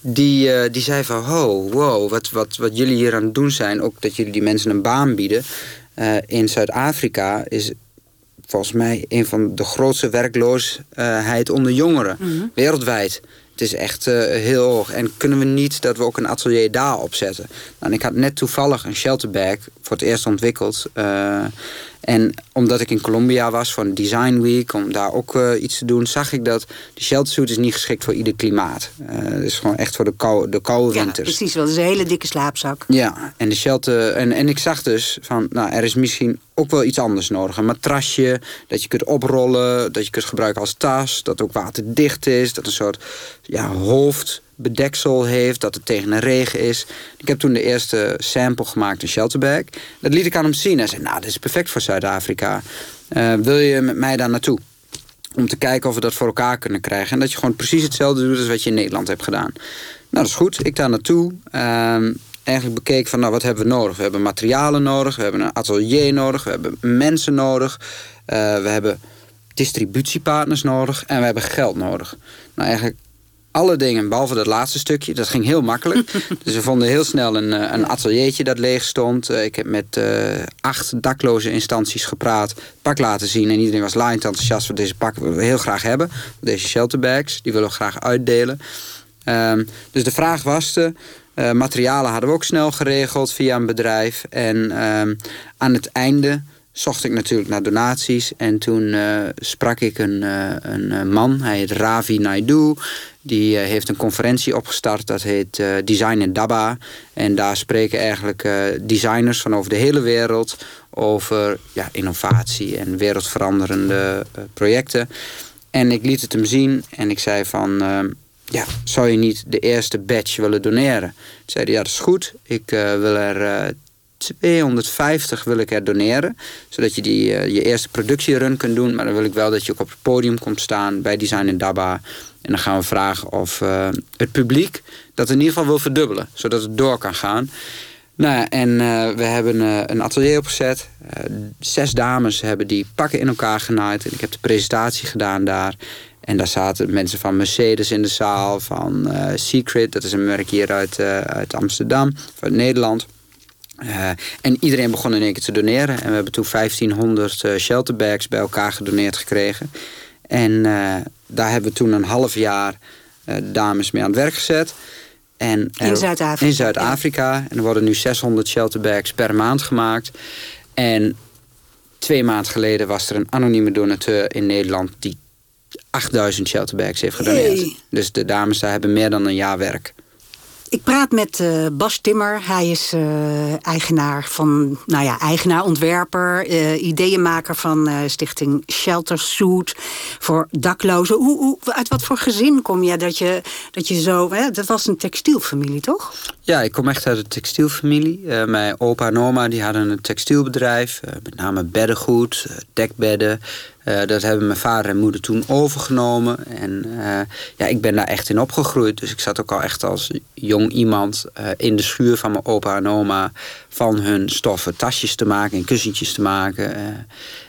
Die, die zei van, oh, wow, wat, wat, wat jullie hier aan het doen zijn... ook dat jullie die mensen een baan bieden... in Zuid-Afrika is volgens mij een van de grootste werkloosheid onder jongeren wereldwijd. Het is echt eh, heel hoog. En kunnen we niet dat we ook een atelier daar opzetten? Nou, ik had net toevallig een shelterbag voor het eerst ontwikkeld. eh, en omdat ik in Colombia was voor een design week, om daar ook eh, iets te doen, zag ik dat de sheltersuit is niet geschikt voor ieder klimaat. Eh, Het is gewoon echt voor de, kou, de koude Ja, winters. precies. wel. Dat is een hele dikke slaapzak. Ja, en de shelter. En, en ik zag dus van, nou, er is misschien ook wel iets anders nodig. Een matrasje, dat je kunt oprollen, dat je kunt gebruiken als tas, dat ook waterdicht is, dat een soort ja, hoofdbedeksel heeft, dat het tegen een regen is. Ik heb toen de eerste sample gemaakt, een shelterbag. Dat liet ik aan hem zien. Hij zei, nou, dit is perfect voor Zuid-Afrika. Eh, wil je met mij daar naartoe? Om te kijken of we dat voor elkaar kunnen krijgen. En dat je gewoon precies hetzelfde doet als wat je in Nederland hebt gedaan. Nou, dat is goed. Ik daar naartoe. Ehm, eigenlijk bekeken van, nou, wat hebben we nodig? We hebben materialen nodig. We hebben een atelier nodig. We hebben mensen nodig. eh, we hebben distributiepartners nodig. En we hebben geld nodig. Nou, eigenlijk alle dingen, behalve dat laatste stukje. Dat ging heel makkelijk. dus we vonden heel snel een, eh, een ateliertje dat leeg stond. Eh, Ik heb met eh, acht dakloze instanties gepraat. Pak laten zien. En iedereen was laaiend enthousiast voor deze pak. willen we heel graag hebben. Deze shelterbags. Die willen we graag uitdelen. Ehm, dus de vraag was. Eh, materialen hadden we ook snel geregeld via een bedrijf. En ehm, aan het einde zocht ik natuurlijk naar donaties. En toen sprak ik een, een man, hij heet Ravi Naidu. Die eh, heeft een conferentie opgestart, dat heet eh, Design in Daba. En daar spreken eigenlijk eh, designers van over de hele wereld... over ja, innovatie en wereldveranderende projecten. En ik liet het hem zien en ik zei van... ehm, ja, zou je niet de eerste batch willen doneren? Toen zei ja, dat is goed. Ik wil er eh, 250 wil ik er doneren. Zodat je die, je eerste productierun kunt doen. Maar dan wil ik wel dat je ook op het podium komt staan bij Design in Daba. En dan gaan we vragen of eh, het publiek dat in ieder geval wil verdubbelen. Zodat het door kan gaan. Nou, en eh, we hebben eh, een atelier opgezet. Zes dames hebben die pakken in elkaar genaaid. En ik heb de presentatie gedaan daar. En daar zaten mensen van Mercedes in de zaal. Van Secret, dat is een merk hier uit, uit Amsterdam. Uit Nederland. En iedereen begon in één keer te doneren. En we hebben toen 1500 eh, shelterbags bij elkaar gedoneerd gekregen. En daar hebben we toen een half jaar eh, dames mee aan het werk gezet. En In Zuid-Afrika, In Zuid-Afrika. En er worden nu 600 shelterbags per maand gemaakt. En twee maanden geleden was er een anonieme donateur in Nederland... die 8000 shelterbags heeft gedoneerd. Hey. Dus de dames daar hebben meer dan een jaar werk. Ik praat met eh, Bas Timmer. Hij is eh, eigenaar van, nou ja, eigenaar, ontwerper, eh, ideeënmaker van stichting Shelter Suit voor daklozen. Hoe, hoe, uit wat voor gezin kom je dat je, dat je zo. Hè, dat was een textielfamilie, toch? Ja, ik kom echt uit een textielfamilie. Mijn opa en oma die hadden een textielbedrijf. met name beddengoed, dekbedden. Eh, dat hebben mijn vader en moeder toen overgenomen. En eh, ja, ik ben daar echt in opgegroeid. Dus ik zat ook al echt als jong iemand eh, in de schuur van mijn opa en oma... van hun stoffen tasjes te maken en kussentjes te maken.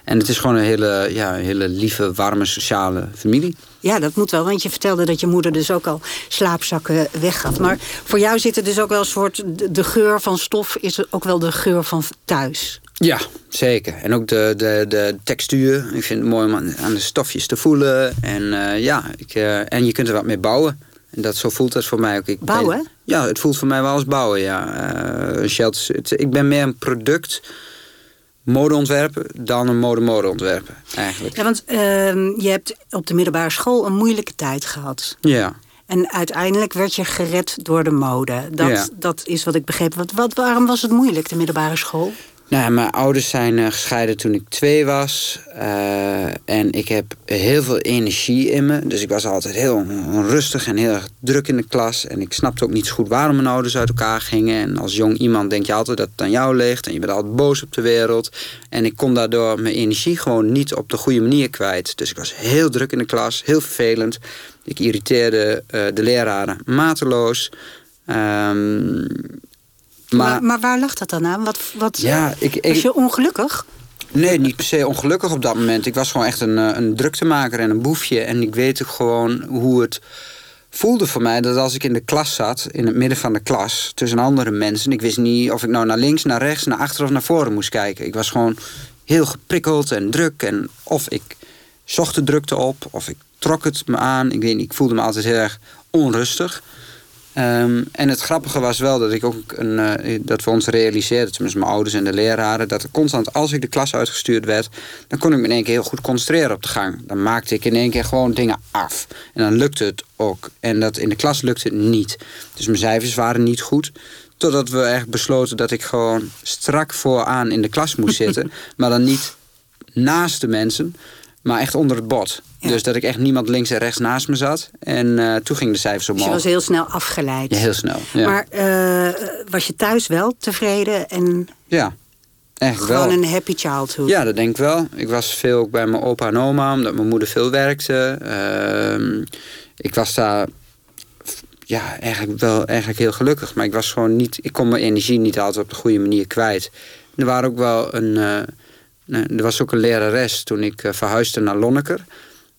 en het is gewoon een hele, ja, hele lieve, warme, sociale familie. Ja, dat moet wel, want je vertelde dat je moeder dus ook al slaapzakken weggaf. Maar voor jou zit er dus ook wel een soort. De geur van stof is ook wel de geur van thuis. Ja, zeker. En ook de, de, de textuur. Ik vind het mooi om aan de stofjes te voelen. En eh, ja, ik, eh, en je kunt er wat mee bouwen. En dat, zo voelt het voor mij ook. Ik ben- Bouwen? ja, het voelt voor mij wel als bouwen, ja. Shelter, het- ik ben meer een product modeontwerper dan een mode-modeontwerper, eigenlijk. Ja, want ehm, je hebt op de middelbare school een moeilijke tijd gehad. Ja. En uiteindelijk werd je gered door de mode. Dat, Ja. dat is wat ik begreep. Wat, wat, waarom was het moeilijk, de middelbare school? Nou, mijn ouders zijn eh, gescheiden toen ik twee was. Eh, en ik heb heel veel energie in me. Dus ik was altijd heel onrustig en heel erg druk in de klas. En ik snapte ook niet zo goed waarom mijn ouders uit elkaar gingen. En als jong iemand denk je altijd dat het aan jou ligt. En je bent altijd boos op de wereld. En ik kon daardoor mijn energie gewoon niet op de goede manier kwijt. Dus ik was heel druk in de klas, heel vervelend. Ik irriteerde eh, de leraren mateloos. Ehm, Maar, maar, waar lag dat dan aan? Wat, wat, Ja, ik- ik- was je ongelukkig? Nee, niet per se ongelukkig op dat moment. Ik was gewoon echt een, eh, een druktemaker en een boefje. En ik weet ook gewoon hoe het voelde voor mij... dat als ik in de klas zat, in het midden van de klas... tussen andere mensen... ik wist niet of ik nou naar links, naar rechts, naar achter of naar voren moest kijken. Ik was gewoon heel geprikkeld en druk. En of ik zocht de drukte op, of ik trok het me aan. Ik weet niet, ik voelde me altijd heel erg onrustig... Ehm, en het grappige was wel dat ik ook een, eh, dat we ons realiseerden, tenminste mijn ouders en de leraren, dat constant als ik de klas uitgestuurd werd, dan kon ik me in één keer heel goed concentreren op de gang. Dan maakte ik in één keer gewoon dingen af. En dan lukte het ook. En dat in de klas lukte het niet. Dus mijn cijfers waren niet goed. Totdat we echt besloten dat ik gewoon strak vooraan in de klas moest zitten. maar dan niet naast de mensen, maar echt onder het. Ja. Dus dat ik echt niemand links en rechts naast me zat. En eh, toen gingen de cijfers Dus omhoog. je was heel snel afgeleid. Ja, heel snel. Ja, Maar eh, was je thuis wel tevreden en ja eigenlijk gewoon wel. een happy childhood? Ja, dat denk ik wel. Ik was veel bij mijn opa en oma, omdat mijn moeder veel werkte. Ehm, ik was daar ja, eigenlijk wel eigenlijk heel gelukkig. Maar ik was gewoon niet. Ik kon mijn energie niet altijd op de goede manier kwijt. Er waren ook wel een. Nee, er was ook een lerares toen ik eh, verhuisde naar Lonneker.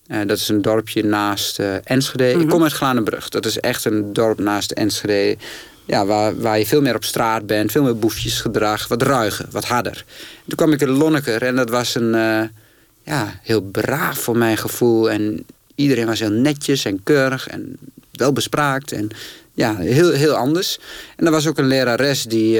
Eh, dat is een dorpje naast eh, Enschede. Ik kom uit Glanenbrug. Dat is echt een dorp naast Enschede. Ja, waar, waar je veel meer op straat bent. Veel meer boefjesgedrag. Wat ruiger, wat harder. Toen kwam ik in Lonneker en dat was een... ja, heel braaf voor mijn gevoel. En iedereen was heel netjes en keurig en welbespraakt. En ja, heel, heel anders. En er was ook een lerares die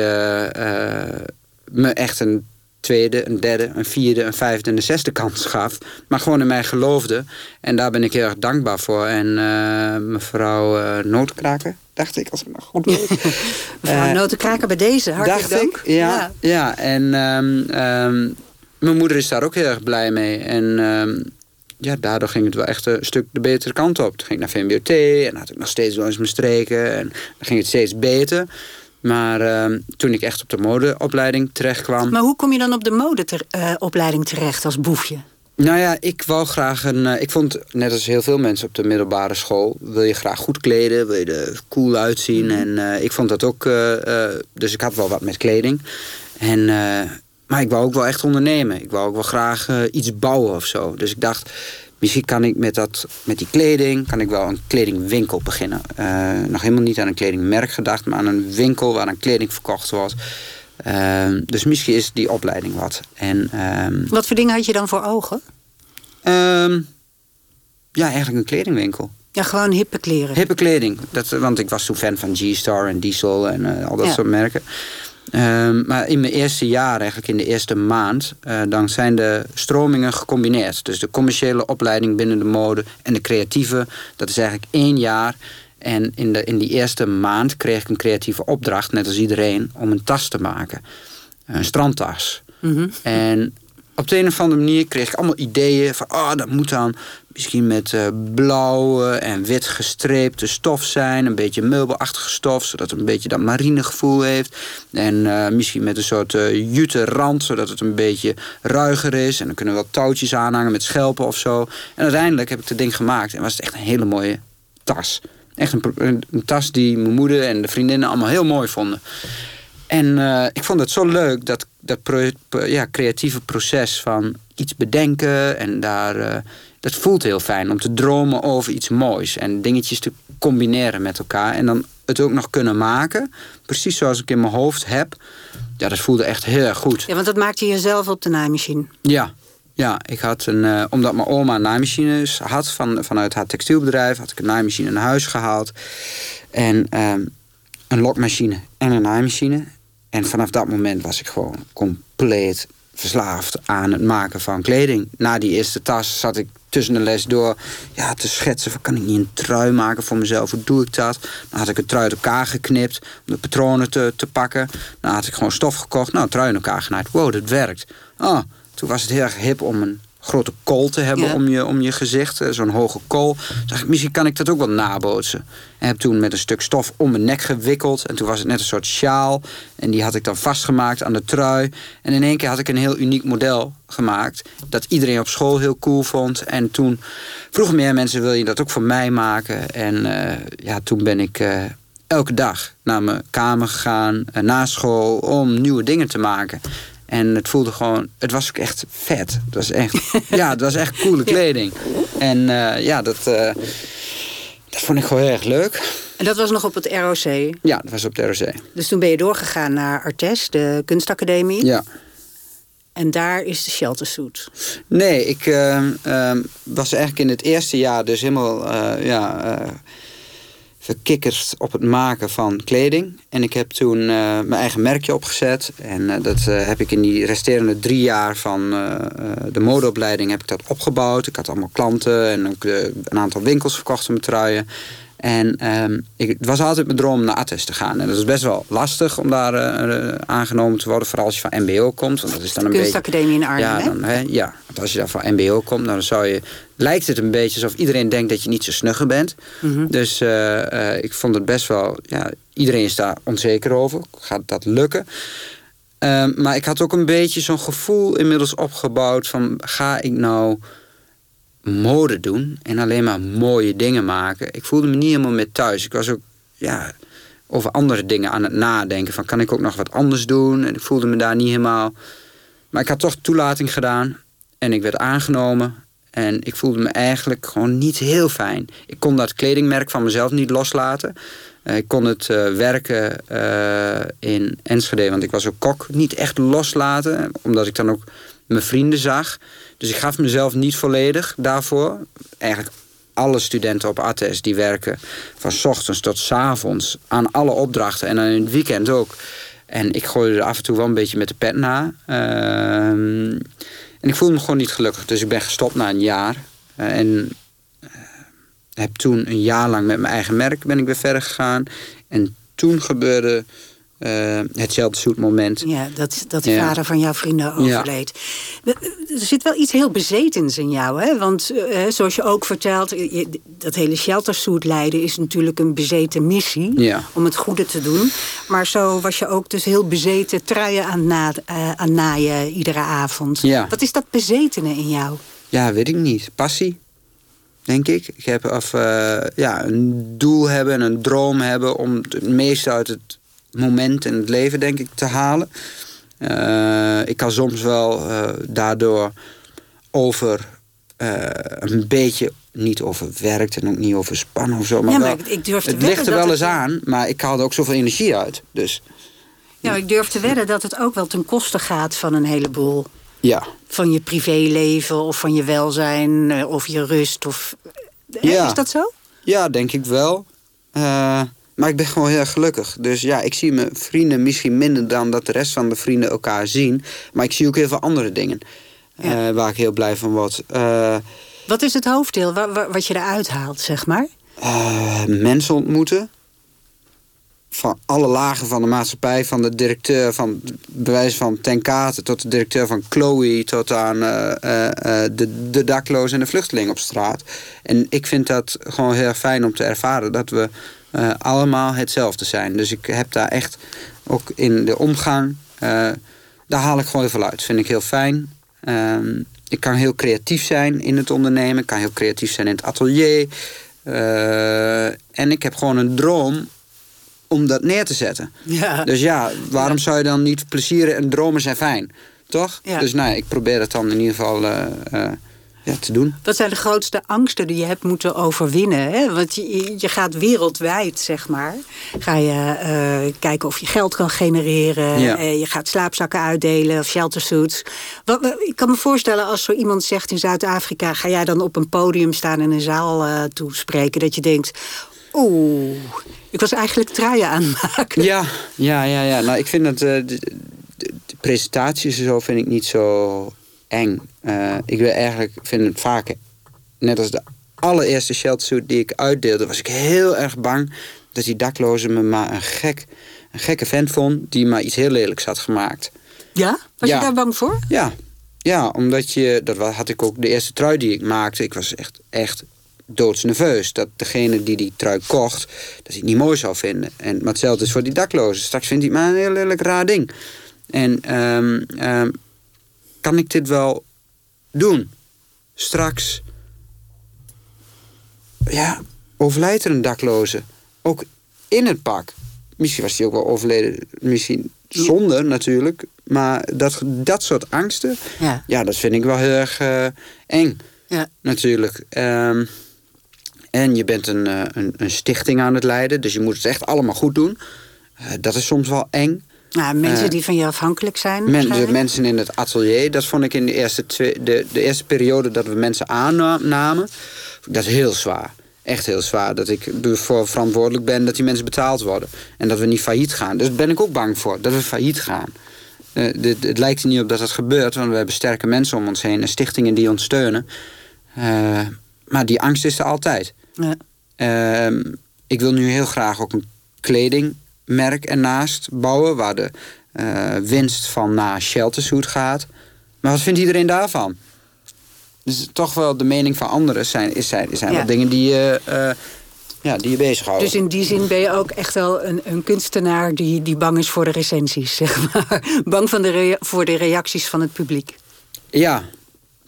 me echt een tweede, een derde, een vierde, een vijfde en een zesde kans gaf. Maar gewoon in mij geloofde. En daar ben ik heel erg dankbaar voor. En eh, mevrouw Nootkraker, dacht ik, als ik nog goed weet. Mevrouw Eh, Notenkraker bij deze, hartelijk dacht dank. ik, ja. ja. en ehm, ehm, mijn moeder is daar ook heel erg blij mee. En ehm, ja, daardoor ging het wel echt een stuk de betere kant op. Toen ging ik naar VMBOT en had ik nog steeds wel eens mijn streken. En dan ging het steeds beter. Maar ehm, toen ik echt op de modeopleiding terecht kwam... Maar hoe kom je dan op de modeopleiding terecht als boefje? Nou ja, ik wou graag een. eh, ik vond, net als heel veel mensen op de middelbare school, wil je graag goed kleden, wil je er cool uitzien. En eh, ik vond dat ook. eh, eh, dus ik had wel wat met kleding. En, eh, maar ik wou ook wel echt ondernemen. Ik wou ook wel graag eh, iets bouwen of zo. Dus ik dacht, misschien kan ik met, dat, met die kleding, kan ik wel een kledingwinkel beginnen. Eh, nog helemaal niet aan een kledingmerk gedacht, maar aan een winkel waar dan kleding verkocht wordt. Ehm, dus misschien is die opleiding wat. En ehm, Wat voor dingen had je dan voor ogen? Ehm, ja, eigenlijk een kledingwinkel. Ja, gewoon hippe kleren. Hippe kleding. Dat, want ik was toen fan van G-Star en Diesel en eh, al dat Ja. soort merken. Ehm, maar in mijn eerste jaar, eigenlijk in de eerste maand, uh, dan zijn de stromingen gecombineerd. Dus de commerciële opleiding binnen de mode en de creatieve, dat is eigenlijk één jaar. En in, de, in die eerste maand kreeg ik een creatieve opdracht, net als iedereen, om een tas te maken. Een strandtas. Mhm. En op de een of andere manier kreeg ik allemaal ideeën van, ah, oh, dat moet dan misschien met uh, blauwe en wit gestreepte stof zijn. Een beetje meubelachtige stof, zodat het een beetje dat marine gevoel heeft. En uh, misschien met een soort uh, jute rand, zodat het een beetje ruiger is. En dan kunnen we wat touwtjes aanhangen met schelpen of zo. En uiteindelijk heb ik het ding gemaakt en was het echt een hele mooie tas. Echt een, tas die mijn moeder en de vriendinnen allemaal heel mooi vonden. En ik vond het zo leuk, dat, dat pro, ja, creatieve proces van iets bedenken. En daar, uh, dat voelt heel fijn om te dromen over iets moois. En dingetjes te combineren met elkaar. En dan het ook nog kunnen maken. Precies zoals ik in mijn hoofd heb. Ja, dat voelde echt heel erg goed. Ja, want dat maakte je zelf op de naaimachine. Ja, ja, ik had een, uh, omdat mijn oma naaimachines had van, vanuit haar textielbedrijf, had ik een naaimachine naar huis gehaald. En um, een lokmachine en een naaimachine. En vanaf dat moment was ik gewoon compleet verslaafd aan het maken van kleding. Na die eerste tas zat ik tussen de les door ja, te schetsen kan ik niet een trui maken voor mezelf? Hoe doe ik dat? Dan had ik een trui uit elkaar geknipt om de patronen te, te pakken. Dan had ik gewoon stof gekocht. Nou, trui in elkaar genaaid. Wow, dat werkt. Oh, toen was het heel erg hip om een grote kool te hebben Ja. om, je, om je gezicht. eh, Zo'n hoge kool. Dacht ik, misschien kan ik dat ook wel nabootsen. En heb toen met een stuk stof om mijn nek gewikkeld. En toen was het net een soort sjaal. En die had ik dan vastgemaakt aan de trui. En in één keer had ik een heel uniek model gemaakt. Dat iedereen op school heel cool vond. En toen vroegen meer mensen, wil je dat ook voor mij maken? En eh, ja, toen ben ik... eh, elke dag naar mijn kamer gegaan, na school, om nieuwe dingen te maken. En het voelde gewoon, het was ook echt vet. Het was echt, ja, het was echt coole kleding. En eh, ja, dat, eh, dat vond ik gewoon heel erg leuk. En dat was nog op het ROC. Ja, dat was op de ROC. Dus toen ben je doorgegaan naar Artes, de kunstacademie. Ja. En daar is de sheltersuit. Nee, ik eh, eh, was eigenlijk in het eerste jaar dus helemaal eh, ja, verkikkerd op het maken van kleding. En ik heb toen eh, mijn eigen merkje opgezet. En eh, dat eh, heb ik in die resterende drie jaar van de modeopleiding heb ik dat opgebouwd. Ik had allemaal klanten en ook een aantal winkels verkocht met truien. En ehm, ik, het was altijd mijn droom om naar ATES te gaan. En dat is best wel lastig om daar eh, eh, aangenomen te worden. Vooral als je van MBO komt. Want dat is dan een beetje... Kunstacademie in Arnhem, Ja, hè? dan, hè, ja, want als je daar van MBO komt, dan zou je, lijkt het een beetje alsof iedereen denkt dat je niet zo snugger bent. Mhm. Dus eh, ik vond het best wel, ja, iedereen is daar onzeker over. Gaat dat lukken? Ehm, maar ik had ook een beetje zo'n gevoel inmiddels opgebouwd van ga ik nou mode doen en alleen maar mooie dingen maken. Ik voelde me niet helemaal meer thuis. Ik was ook ja, over andere dingen aan het nadenken. Van kan ik ook nog wat anders doen? En ik voelde me daar niet helemaal. Maar ik had toch toelating gedaan en ik werd aangenomen. En ik voelde me eigenlijk gewoon niet heel fijn. Ik kon dat kledingmerk van mezelf niet loslaten. Eh, ik kon het eh, werken eh, in Enschede, want ik was ook kok, niet echt loslaten. Omdat ik dan ook mijn vrienden zag. Dus ik gaf mezelf niet volledig daarvoor. Eigenlijk alle studenten op ATS die werken van ochtends tot avonds aan alle opdrachten en dan in het weekend ook. En ik gooide er af en toe wel een beetje met de pet na. Ehm, en ik voelde me gewoon niet gelukkig. Dus ik ben gestopt na een jaar. Eh, en eh, heb toen een jaar lang met mijn eigen merk ben ik weer verder gegaan. En toen gebeurde eh, hetzelfde moment. Ja, dat, dat de Ja. vader van jouw vrienden overleed. Er zit wel iets heel bezetens in jou, hè? Want eh, zoals je ook vertelt, je- dat hele sheltersuit leiden is natuurlijk een bezeten missie. Ja. Om het goede te doen. Maar zo was je ook dus heel bezeten truien aan, na, eh, aan naaien iedere avond. Ja. Wat is dat bezetene in jou? Ja, weet ik niet. Passie, denk ik. Ik heb of, ja, een doel hebben en een droom hebben om het meeste uit het moment en het leven, denk ik, te halen. Eh, ik kan soms wel eh, daardoor over eh, een beetje niet overwerkt en ook niet overspannen of zo. Maar, Ja, maar wel, ik- ik durf te het ligt er wel het- eens aan, maar ik haal er ook zoveel energie uit. Dus Ja, ik durf te wedden dat het ook wel ten koste gaat van een heleboel. ja, Van je privéleven of van je welzijn of je rust. Of... Ja. Is dat zo? Ja, denk ik wel. Maar ik ben gewoon heel erg gelukkig. Dus ja, ik zie mijn vrienden misschien minder dan dat de rest van de vrienden elkaar zien. Maar ik zie ook heel veel andere dingen Ja. eh, waar ik heel blij van word. Eh, Wat is het hoofddeel wa- wa- wat je eruit haalt, zeg maar? eh, mensen ontmoeten. Van alle lagen van de maatschappij. Van de directeur van bewijs van Ten Kate tot de directeur van Chloe. Tot aan de, de daklozen en de vluchtelingen op straat. En ik vind dat gewoon heel erg fijn om te ervaren dat we eh, allemaal hetzelfde zijn. Dus ik heb daar echt ook in de omgang. eh, daar haal ik gewoon heel veel uit. Vind ik heel fijn. Ehm, ik kan heel creatief zijn in het ondernemen. Ik kan heel creatief zijn in het atelier. Eh, en ik heb gewoon een droom om dat neer te zetten. Ja. Dus ja, waarom zou je dan niet plezieren en dromen zijn fijn? Toch? Ja. Dus nou, ik probeer het dan in ieder geval ja, te doen. Wat zijn de grootste angsten die je hebt moeten overwinnen? Hè? Want je, je gaat wereldwijd, zeg maar. Ga je eh, kijken of je geld kan genereren. Ja. Eh, je gaat slaapzakken uitdelen of sheltersuits. Wat, ik kan me voorstellen als zo iemand zegt in Zuid-Afrika... ga jij dan op een podium staan en een zaal eh, toespreken... dat je denkt, oeh, ik was eigenlijk truien aan het maken. Ja, ja, ja, ja. Nou, ik vind dat de, de- de presentaties en zo vind ik niet zo eng. Eh, ik wil eigenlijk vind het vaak, net als de allereerste sheltersuit die ik uitdeelde, was ik heel erg bang dat die daklozen me maar een gek, een gekke vent vond die maar iets heel lelijks had gemaakt. Ja? Was Ja. je daar bang voor? Ja, ja omdat je, dat had ik ook de eerste trui die ik maakte. Ik was echt, echt doodsnerveus. Dat degene die die trui kocht, dat hij het niet mooi zou vinden. En, maar hetzelfde is voor die daklozen. Straks vindt hij maar een heel lelijk raar ding. En ehm, kan ik dit wel doen? Straks, ja, overlijdt er een dakloze. Ook in het pak. Misschien was hij ook wel overleden, misschien zonder natuurlijk. Maar dat, dat soort angsten, Ja. ja, dat vind ik wel heel erg eh, eng ja. natuurlijk. Ehm, en je bent een, eh, een, een stichting aan het leiden, dus je moet het echt allemaal goed doen. Eh, dat is soms wel eng. Nou, mensen Eh, die van je afhankelijk zijn. Men, mensen in het atelier, dat vond ik in de eerste, twee, de, de eerste periode dat we mensen aannamen, dat heel zwaar. Echt heel zwaar. Dat ik ervoor verantwoordelijk ben dat die mensen betaald worden. En dat we niet failliet gaan. Dus daar ben ik ook bang voor, dat we failliet gaan. Eh, dit- het lijkt er niet op dat dat gebeurt, want we hebben sterke mensen om ons heen en stichtingen die ons steunen. Eh, maar die angst is er altijd. Ja. Ehm, ik wil nu heel graag ook een kledingmerk ernaast bouwen... waar de eh, winst van naar Sheltersuit gaat. Maar wat vindt iedereen daarvan? Dus toch wel de mening van anderen zijn, is, zijn, zijn Ja. wel dingen die je, eh, ja, die je bezighouden. Dus in die zin ben je ook echt wel een, een kunstenaar die, die bang is voor de recensies, zeg maar. Bang van de voor de reacties van het publiek. Ja,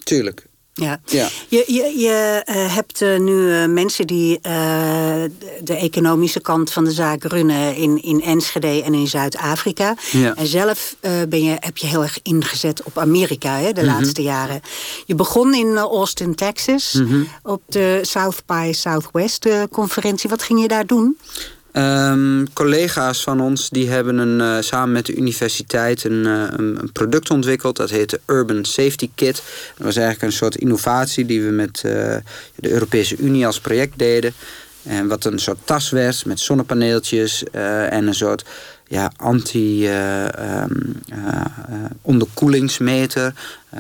tuurlijk. Ja. Ja. Je, je, je eh, hebt eh, nu eh, mensen die de, economische kant van de zaak runnen in, in Enschede en in Zuid-Afrika. Ja. En zelf ben je, heb je heel erg ingezet op Amerika hè, Mhm. de laatste jaren. Je begon in Austin, Texas, Mhm. op de South by Southwest eh, conferentie. Wat ging je daar doen? Ehm, collega's van ons die hebben een, eh, samen met de universiteit een, eh, een, een product ontwikkeld. Dat heet de Urban Safety Kit. Dat was eigenlijk een soort innovatie die we met eh, de Europese Unie als project deden. En wat een soort tas werd met zonnepaneeltjes en een soort ja, anti-onderkoelingsmeter.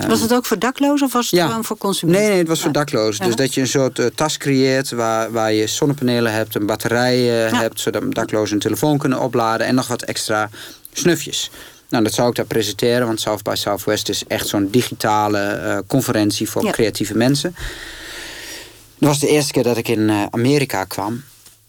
Was het ook voor daklozen of was het Ja. gewoon voor consumenten? Nee, nee, het was voor Ja. daklozen. Dus dat je een soort eh, tas creëert waar, waar je zonnepanelen hebt, een batterij eh, hebt, zodat daklozen een telefoon kunnen opladen en nog wat extra snufjes. Nou, dat zou ik daar presenteren, want South by Southwest is echt zo'n digitale eh, conferentie voor Ja. creatieve mensen. Dat was de eerste keer dat ik in eh, Amerika kwam.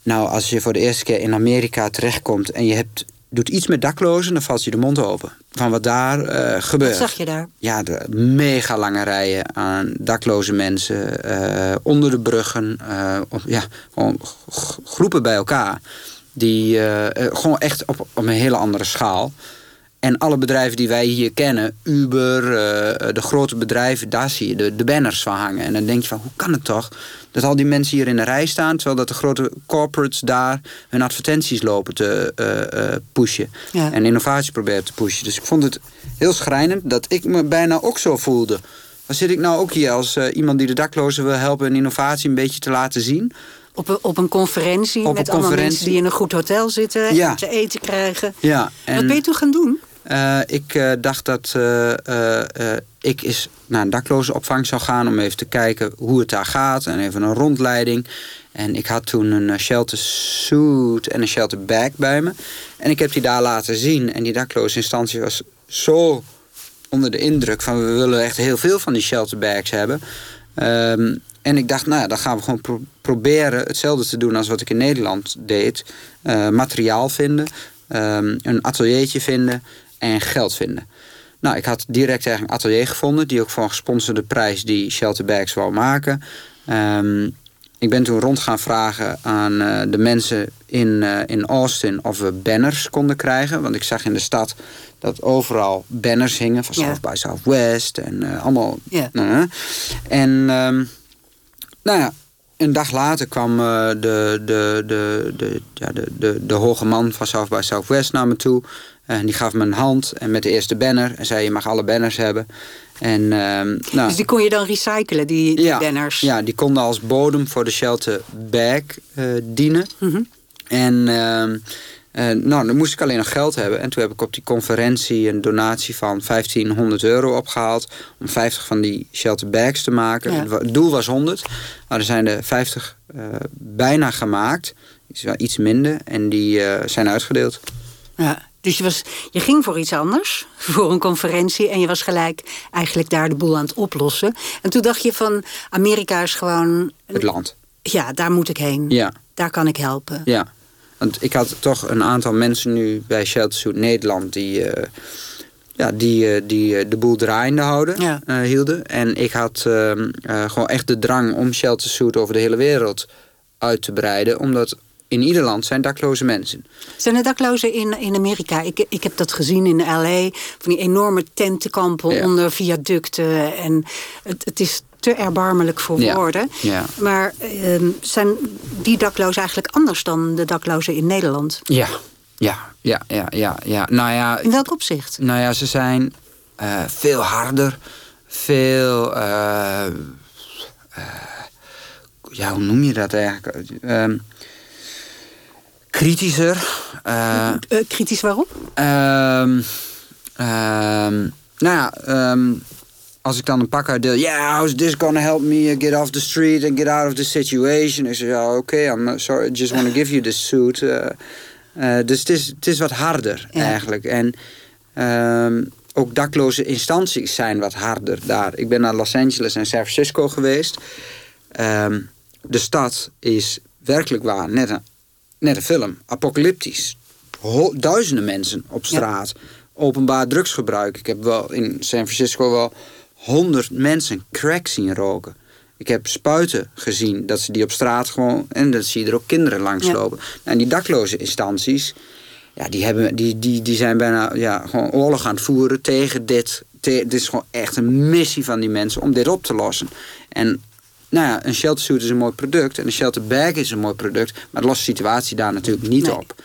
Nou, als je voor de eerste keer in Amerika terechtkomt en je hebt, doet iets met daklozen, dan valt je de mond open. Van wat daar eh, gebeurt. Wat zag je daar? Ja, de mega lange rijen aan dakloze mensen eh, onder de bruggen. eh, op, ja, gewoon groepen bij elkaar. Die gewoon echt op, op een hele andere schaal. En alle bedrijven die wij hier kennen, Uber, de grote bedrijven, daar zie je de, de banners van hangen. En dan denk je van, hoe kan het toch dat al die mensen hier in de rij staan... terwijl dat de grote corporates daar hun advertenties lopen te eh, eh, pushen. Ja. En innovatie proberen te pushen. Dus ik vond het heel schrijnend dat ik me bijna ook zo voelde. Dan zit ik nou ook hier als eh, iemand die de daklozen wil helpen... een innovatie een beetje te laten zien. Op een, op een conferentie Op met een allemaal conferentie. mensen die in een goed hotel zitten Ja. en te eten krijgen. Ja, Wat ben je toen gaan doen? Eh, ik eh, dacht dat eh, ik eens naar een daklozenopvang zou gaan... om even te kijken hoe het daar gaat en even een rondleiding. En ik had toen een shelter suit en een shelter bag bij me. En ik heb die daar laten zien. En die daklozeninstantie was zo onder de indruk van... we willen echt heel veel van die shelter bags hebben. Ehm, en ik dacht, nou dan gaan we gewoon pro- proberen hetzelfde te doen... als wat ik in Nederland deed. Materiaal vinden, ehm, een ateliertje vinden en geld vinden. Nou, ik had direct eigenlijk een atelier gevonden... die ook voor een gesponsorde prijs die shelter bags wou maken... Ehm, ik ben toen rond gaan vragen aan eh, de mensen in, eh, in Austin of we banners konden krijgen. Want ik zag in de stad dat overal banners hingen van. South by Southwest en eh, allemaal. Ja. eh. en ehm, nou ja, een dag later kwam de, de, de, de, ja, de, de, de hoge man van South by Southwest naar me toe. En die gaf me een hand en met de eerste banner. En zei, je mag alle banners hebben. En, ehm, nou, Dus die kon je dan recyclen, die, die ja, banners? Ja, die konden als bodem voor de shelter bag eh, dienen. Mhm. En ehm, eh, nou, dan moest ik alleen nog geld hebben. En toen heb ik op die conferentie een donatie van 1500 euro opgehaald. Om 50 van die shelter bags te maken. Ja. Het doel was 100. Maar er zijn er 50 eh, bijna gemaakt. Iets, wel iets minder. En die zijn uitgedeeld. Ja, dus je, was, je ging voor iets anders, voor een conferentie... en je was gelijk eigenlijk daar de boel aan het oplossen. En toen dacht je van, Amerika is gewoon... Het land. Ja, daar moet ik heen. Ja. Daar kan ik helpen. Ja, want ik had toch een aantal mensen nu bij Shelter Suit Nederland die, eh, ja, die, eh, die eh, de boel draaiende houden, Ja. hielden. En ik had ehm, eh, gewoon echt de drang om Shelter Suit over de hele wereld uit te breiden, omdat in ieder land zijn dakloze mensen. Zijn er daklozen in, in Amerika? Ik, ik heb dat gezien in L.A. Van die enorme tentenkampen Ja. onder viaducten. En het, het is te erbarmelijk voor Ja. woorden. Ja. Maar ehm, zijn die daklozen eigenlijk anders dan de daklozen in Nederland? Ja, ja, ja, ja, ja. ja. Nou ja, In welk opzicht? Nou ja, ze zijn eh, veel harder, veel. eh, eh, ja, hoe noem je dat eigenlijk? Kritischer. eh, Eh, kritisch waarom? ehm, ehm, nou ja, ehm, als ik dan een pak uitdeel... Yeah, how's this gonna help me get off the street and get out of the situation? Ik zeg, ja, oké, I'm sorry, I just want to give you this suit. eh. Dus het is, het is wat harder Ja. eigenlijk. En ook dakloze instanties zijn wat harder daar. Ik ben naar Los Angeles en San Francisco geweest. De stad is werkelijk waar net een, net een film. Apocalyptisch. Ho- duizenden mensen op straat. Openbaar drugsgebruik. Ik heb wel in San Francisco wel honderd mensen crack zien roken. Ik heb spuiten gezien dat ze die op straat gewoon... en dat zie je er ook kinderen langslopen. En die dakloze instanties... Ja, die, hebben, die, die, die zijn bijna ja, gewoon oorlog aan het voeren tegen dit. Te, dit is gewoon echt een missie van die mensen om dit op te lossen. En nou ja, een shelter suit is een mooi product en een shelter bag is een mooi product, maar het lost de situatie daar natuurlijk niet Nee. op.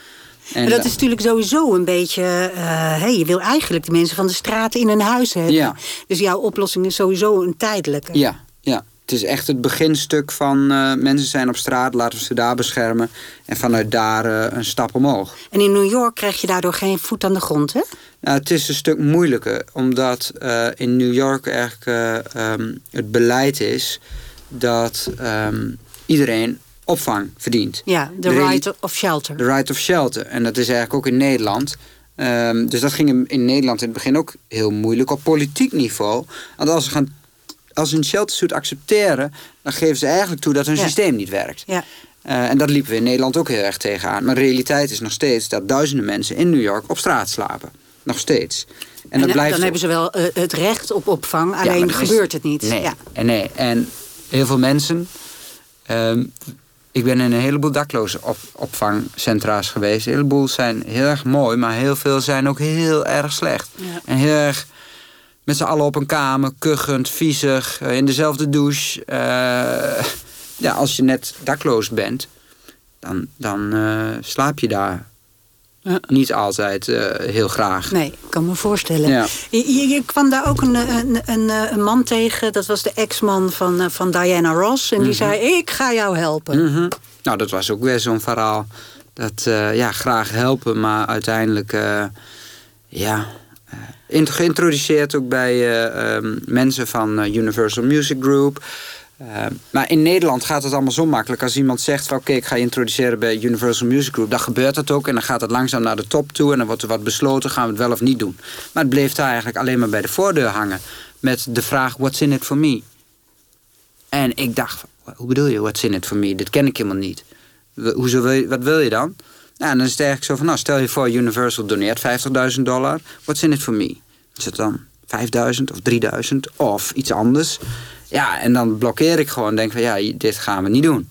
En dat is natuurlijk sowieso een beetje... eh, hey, je wil eigenlijk de mensen van de straat in een huis hebben. Ja. Dus jouw oplossing is sowieso een tijdelijke. Ja, ja. Het is echt het beginstuk van eh, mensen zijn op straat, laten we ze daar beschermen. En vanuit daar eh, een stap omhoog. En in New York krijg je daardoor geen voet aan de grond, hè? Nou, het is een stuk moeilijker, omdat eh, in New York eigenlijk eh, ehm, het beleid is dat ehm, iedereen opvang verdient. Ja, the De right of shelter. The right of shelter. En dat is eigenlijk ook in Nederland. Ehm, dus dat ging in- Nederland in het begin ook heel moeilijk op politiek niveau. Want als ze, gaan, als ze een sheltersuit accepteren, dan geven ze eigenlijk toe dat hun Ja. systeem niet werkt. Ja. Eh, en dat liepen we in Nederland ook heel erg tegenaan. Maar de realiteit is nog steeds dat duizenden mensen in New York op straat slapen. Nog steeds. En, En, dat eh, blijft dan hebben ze wel eh, het recht op opvang, alleen is- gebeurt het niet. Nee, Ja. en nee. En heel veel mensen... ehm, ik ben in een heleboel dakloze op, opvangcentra's geweest. Een heleboel zijn heel erg mooi, maar heel veel zijn ook heel erg slecht. Ja. En heel erg met z'n allen op een kamer, kuchend, viezig, eh, in dezelfde douche. Eh, ja, als je net dakloos bent, dan, dan eh, slaap je daar Ja. niet altijd eh, heel graag. Nee, ik kan me voorstellen. Ja. Je, kwam daar ook een, een, een, een man tegen, dat was de ex-man van, eh, van Diana Ross. En die zei, ik ga jou helpen. Mhm. Nou, dat was ook weer zo'n verhaal. Dat, uh, ja, graag helpen, maar uiteindelijk... Uh, ja, geïntroduceerd ook bij um, mensen van Universal Music Group... Uh, maar in Nederland gaat het allemaal zo makkelijk. Als iemand zegt oké, ik ga je introduceren bij Universal Music Group, dan gebeurt dat ook. En dan gaat het langzaam naar de top toe en dan wordt er wat besloten, gaan we het wel of niet doen. Maar het bleef daar eigenlijk alleen maar bij de voordeur hangen. Met de vraag, what's in it for me? En ik dacht, hoe bedoel je, what's in it for me? Dit ken ik helemaal niet. Hoezo wat wil je dan? Nou, dan is het eigenlijk zo van, nou, stel je voor Universal doneert 50.000 dollar. What's in it for me? Is het dan 5.000 of 3.000 of iets anders? Ja, en dan blokkeer ik gewoon. Denk van ja, dit gaan we niet doen.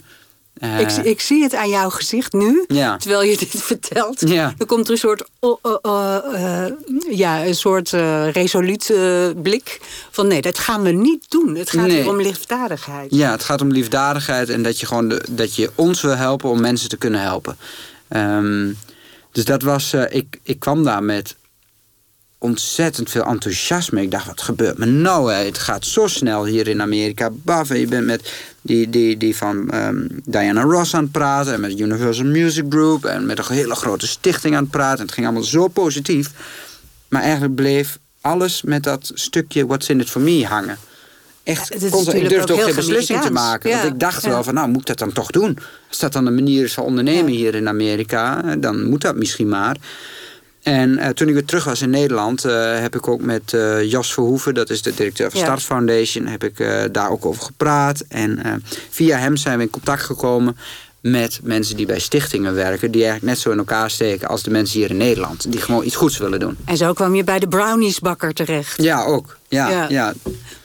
Uh, ik, ik, zie het aan jouw gezicht nu, ja. terwijl je dit vertelt. Ja. Er komt er een soort, uh, uh, ja, een soort resoluut blik van nee, dat gaan we niet doen. Het gaat nee. om liefdadigheid. Ja, het gaat om liefdadigheid en dat je gewoon de, dat je ons wil helpen om mensen te kunnen helpen. Um, dus dat was, ik, ik kwam daar met ontzettend veel enthousiasme. Ik dacht, wat gebeurt me nou? Hè? Het gaat zo snel hier in Amerika. Baf, je bent met die, die, die van um, Diana Ross aan het praten... en met Universal Music Group... en met een hele grote stichting aan het praten. En het ging allemaal zo positief. Maar eigenlijk bleef alles met dat stukje What's in it for me hangen. Echt, ja, ik durfde ook, geen beslissing te maken. want ik dacht wel van, nou, moet ik dat dan toch doen? Als dat dan de manier is van ondernemen hier in Amerika... dan moet dat misschien maar... En uh, toen ik weer terug was in Nederland, uh, heb ik ook met uh, Jos Verhoeven, dat is de directeur van ja. Stars Foundation, heb ik daar ook over gepraat. En via hem zijn we in contact gekomen met mensen die bij stichtingen werken... die eigenlijk net zo in elkaar steken als de mensen hier in Nederland... die gewoon iets goeds willen doen. En zo kwam je bij de browniesbakker terecht. Ja, ook. Ja, ja.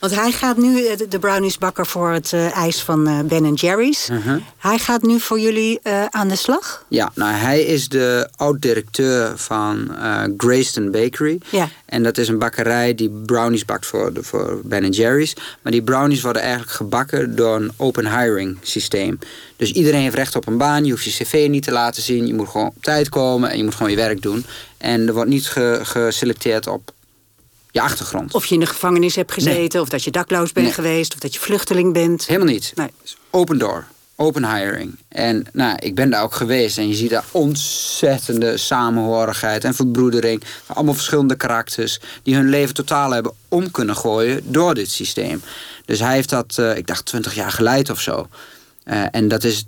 Want hij gaat nu, eh, de browniesbakker voor het uh, ijs van uh, Ben Jerry's... Uh-huh. hij gaat nu voor jullie aan de slag? Ja, nou hij is de oud-directeur van Grayston Bakery. Ja. En dat is een bakkerij die brownies bakt voor, de, voor Ben Jerry's. Maar die brownies worden eigenlijk gebakken door een open hiring systeem. Dus iedereen heeft recht op een baan. Je hoeft je cv niet te laten zien. Je moet gewoon op tijd komen en je moet gewoon je werk doen. En er wordt niet geselecteerd op je achtergrond. Of je in de gevangenis hebt gezeten, of dat je dakloos bent geweest, of dat je vluchteling bent. Helemaal niet. Nee. Open door. Open hiring. En nou, ik ben daar ook geweest en je ziet daar ontzettende samenhorigheid en verbroedering. Allemaal verschillende karakters die hun leven totaal hebben om kunnen gooien door dit systeem. Dus hij heeft dat, uh, ik dacht, twintig jaar geleid of zo. Uh, en dat is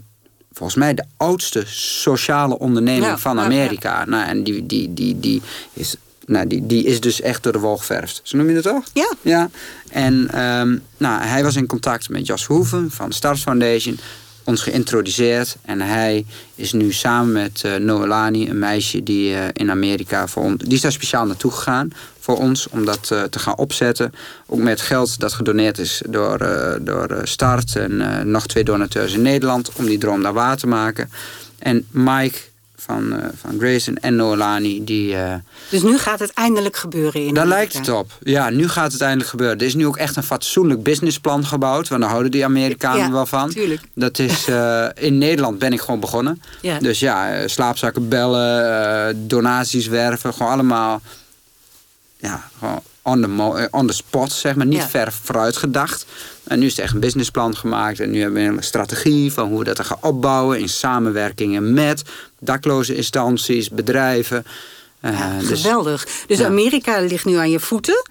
volgens mij de oudste sociale onderneming van Amerika. Ja. Nou, en die, die, die, die is nou, die, die is dus echt door de wol geverfd. Zo noem je dat toch? Ja. ja. En um, nou, hij was in contact met Jas Hoeven van de Stars Foundation. Ons geïntroduceerd. En hij is nu samen met uh, Noelani, een meisje die uh, in Amerika voor ons... Die is daar speciaal naartoe gegaan voor ons om dat uh, te gaan opzetten. Ook met geld dat gedoneerd is door, door Start en nog twee donateurs in Nederland... om die droom daar waar te maken. En Mike van, uh, van Grayson en Noelani. Die, uh, dus nu gaat het eindelijk gebeuren in Daar lijkt het op. Ja, nu gaat het eindelijk gebeuren. Er is nu ook echt een fatsoenlijk businessplan gebouwd. Want daar houden die Amerikanen wel van. Tuurlijk. Dat is, uh, in Nederland ben ik gewoon begonnen. Ja. Dus ja, slaapzakken bellen, donaties werven. Gewoon allemaal ja, gewoon on the, on the spot, zeg maar. Niet ja. ver vooruit gedacht. En nu is er echt een businessplan gemaakt. En nu hebben we een strategie van hoe we dat gaan opbouwen. In samenwerkingen met dakloze instanties, bedrijven. Uh, geweldig. Dus Amerika ligt nu aan je voeten.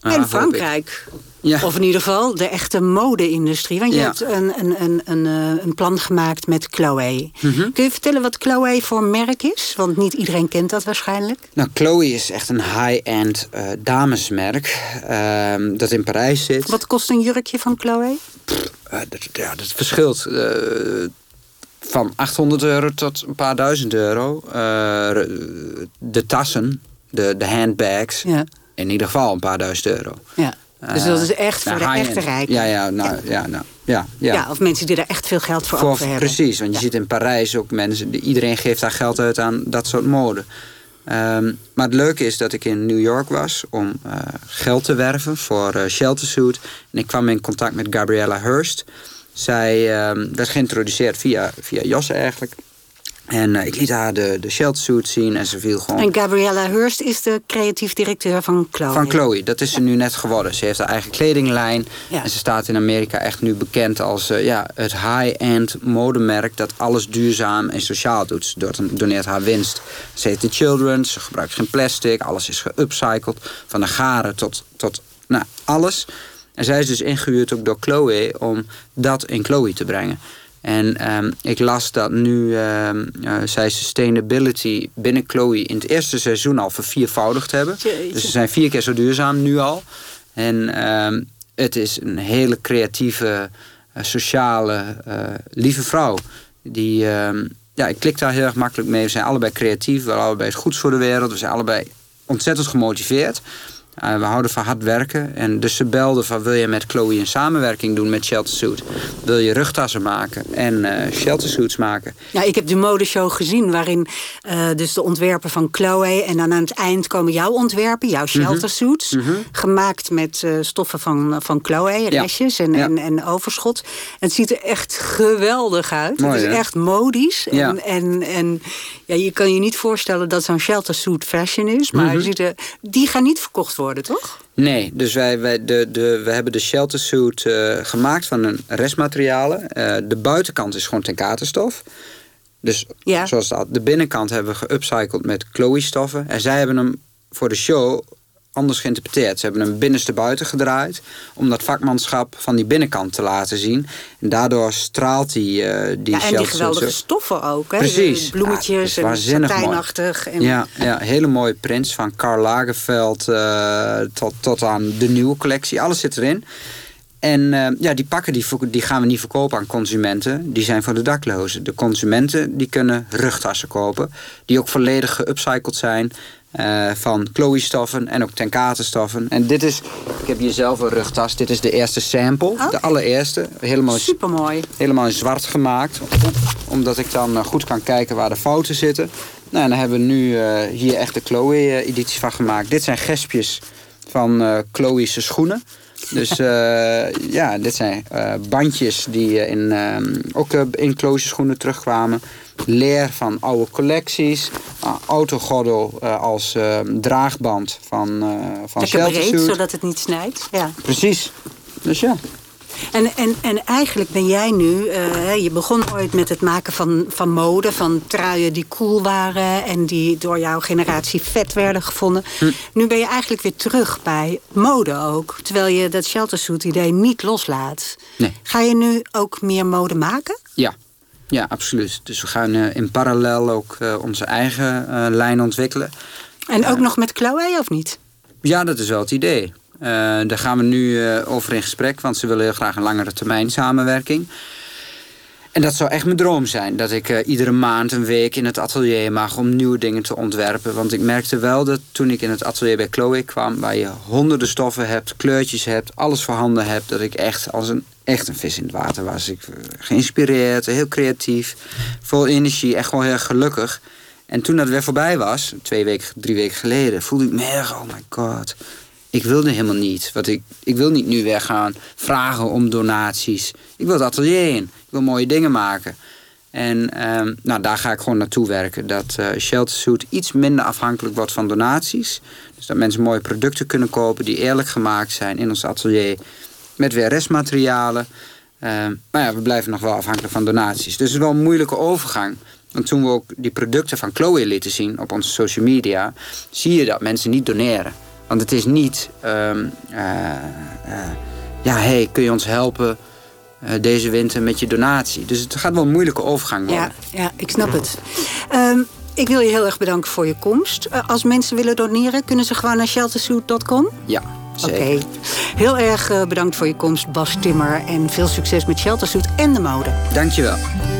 En Frankrijk. Ja. Of in ieder geval de echte mode-industrie. Want je hebt een, een, een, een, eh, een plan gemaakt met Chloe. Mhm. Kun je vertellen wat Chloe voor merk is? Want niet iedereen kent dat waarschijnlijk. Nou, Chloe is echt een high-end uh, damesmerk uh, dat in Parijs zit. Wat kost een jurkje van Chloe? Pff, uh, dat, ja, dat verschilt van 800 euro tot een paar duizend euro. de tassen, de, de handbags... Ja in ieder geval een paar duizend euro. Ja. Dus dat is echt voor nou, de echte rijken. Ja, ja, nou, ja. nou, ja, ja. ja, of mensen die er echt veel geld voor, voor over hebben. Precies, want je ziet in Parijs ook mensen... iedereen geeft daar geld uit aan dat soort mode. Um, maar het leuke is dat ik in New York was om uh, geld te werven voor uh, Shelter Suit. En ik kwam in contact met Gabriella Hurst. Zij um, werd geïntroduceerd via, via Jos eigenlijk. En ik liet haar de, de sheltersuit zien en ze viel gewoon... En Gabriella Hurst is de creatief directeur van Chloe. Van Chloe, dat is ze nu net geworden. Ze heeft haar eigen kledinglijn. Ja. En ze staat in Amerika echt nu bekend als ja, het high-end modemerk... dat alles duurzaam en sociaal doet. Ze doneert haar winst. Ze heeft de children, ze gebruikt geen plastic. Alles is geupcycled. Van de garen tot, tot nou, alles. En zij is dus ingehuurd ook door Chloe om dat in Chloe te brengen. En um, ik las dat nu um, uh, zij sustainability binnen Chloe in het eerste seizoen al verviervoudigd hebben. Jeetje. Dus ze zijn vier keer zo duurzaam nu al. En um, het is een hele creatieve, uh, sociale, uh, lieve vrouw. Die, ja, ik klik daar heel erg makkelijk mee. We zijn allebei creatief, we willen allebei het goeds voor de wereld. We zijn allebei ontzettend gemotiveerd. Uh, we houden van hard werken. En dus ze belden van wil je met Chloe een samenwerking doen met Shelter Suit? Wil je rugtassen maken en uh, Shelter Suits maken? Ja, ik heb de modeshow gezien waarin uh, dus de ontwerpen van Chloe... en dan aan het eind komen jouw ontwerpen, jouw Shelter Suits... Mm -hmm. gemaakt met stoffen van, van Chloe, restjes ja. en, ja. en, en, overschot. En het ziet er echt geweldig uit. Mooi, het is hè? echt modisch. Ja. En, en, en ja, je kan je niet voorstellen dat zo'n Shelter Suit fashion is... maar Mhm. mm -hmm. er, die gaan niet verkocht worden, toch? Nee, dus wij, wij de, de, we hebben de shelter suit uh, gemaakt van een restmaterialen. Uh, de buitenkant is gewoon tenkatenstof. Dus ja. zoals dat. De binnenkant hebben we geupcycled met Chloe-stoffen. En zij hebben hem voor de show anders geïnterpreteerd. Ze hebben hem binnenste buiten gedraaid... om dat vakmanschap van die binnenkant te laten zien. En daardoor straalt die, uh, die ja, en die geweldige stoffen ook. Hè? Precies. De bloemetjes ja, en satijnachtig. En... Ja, ja, hele mooie prints van Karl Lagerfeld uh, tot, tot aan de nieuwe collectie. Alles zit erin. En uh, ja, die pakken die, die gaan we niet verkopen aan consumenten. Die zijn voor de daklozen. De consumenten die kunnen rugtassen kopen. Die ook volledig geupcycled zijn. Uh, van Chloe-stoffen en ook tenkatenstoffen. En dit is, ik heb hier zelf een rugtas. Dit is de eerste sample, oh. de allereerste. Helemaal, Supermooi. Helemaal in zwart gemaakt. Omdat ik dan uh, goed kan kijken waar de fouten zitten. Nou, en dan hebben we nu uh, hier echt de Chloe-editie van gemaakt. Dit zijn gespjes van Chloe's schoenen. Dus uh, ja, dit zijn uh, bandjes die in, uh, ook in Chloe's schoenen terugkwamen. Leer van oude collecties. autogordel als draagband van, van Lekker breed, zodat het niet snijdt. Ja. Precies. Dus ja. En, en, en eigenlijk ben jij nu, uh, je begon ooit met het maken van, van mode, van truien die cool waren en die door jouw generatie vet werden gevonden. Hm. Nu ben je eigenlijk weer terug bij mode ook, terwijl je dat sheltersuit idee niet loslaat. Nee. Ga je nu ook meer mode maken? Ja. Ja, absoluut. Dus we gaan uh, in parallel ook uh, onze eigen lijn ontwikkelen. En ook nog met Chloe of niet? Ja, dat is wel het idee. Uh, daar gaan we nu uh, over in gesprek, want ze willen heel graag een langere termijn samenwerking. En dat zou echt mijn droom zijn. Dat ik uh, iedere maand een week in het atelier mag om nieuwe dingen te ontwerpen. Want ik merkte wel dat toen ik in het atelier bij Chloe kwam... waar je honderden stoffen hebt, kleurtjes hebt, alles voorhanden hebt... dat ik echt als een, echt een vis in het water was. Ik geïnspireerd, heel creatief, vol energie, echt gewoon heel gelukkig. En toen dat weer voorbij was, twee weken, drie weken geleden... voelde ik me erg, oh my god ik wilde helemaal niet. Want ik, ik wil niet nu weer gaan vragen om donaties. Ik wil het atelier in. Ik wil mooie dingen maken. En um, nou, daar ga ik gewoon naartoe werken. Dat uh, Shelter Suit iets minder afhankelijk wordt van donaties. Dus dat mensen mooie producten kunnen kopen die eerlijk gemaakt zijn in ons atelier. Met weer restmaterialen. Uh, maar ja, we blijven nog wel afhankelijk van donaties. Dus het is wel een moeilijke overgang. Want toen we ook die producten van Chloe lieten zien op onze social media... zie je dat mensen niet doneren. Want het is niet, um, uh, uh, ja, hey, kun je ons helpen deze winter met je donatie? Dus het gaat wel een moeilijke overgang worden. Ja, ja ik snap het. Um, ik wil je heel erg bedanken voor je komst. als mensen willen doneren, kunnen ze gewoon naar sheltersuit.com? Ja, Oké. Okay. Heel erg bedankt voor je komst, Bas Timmer. En veel succes met Sheltersuit en de mode. Dankjewel. Radio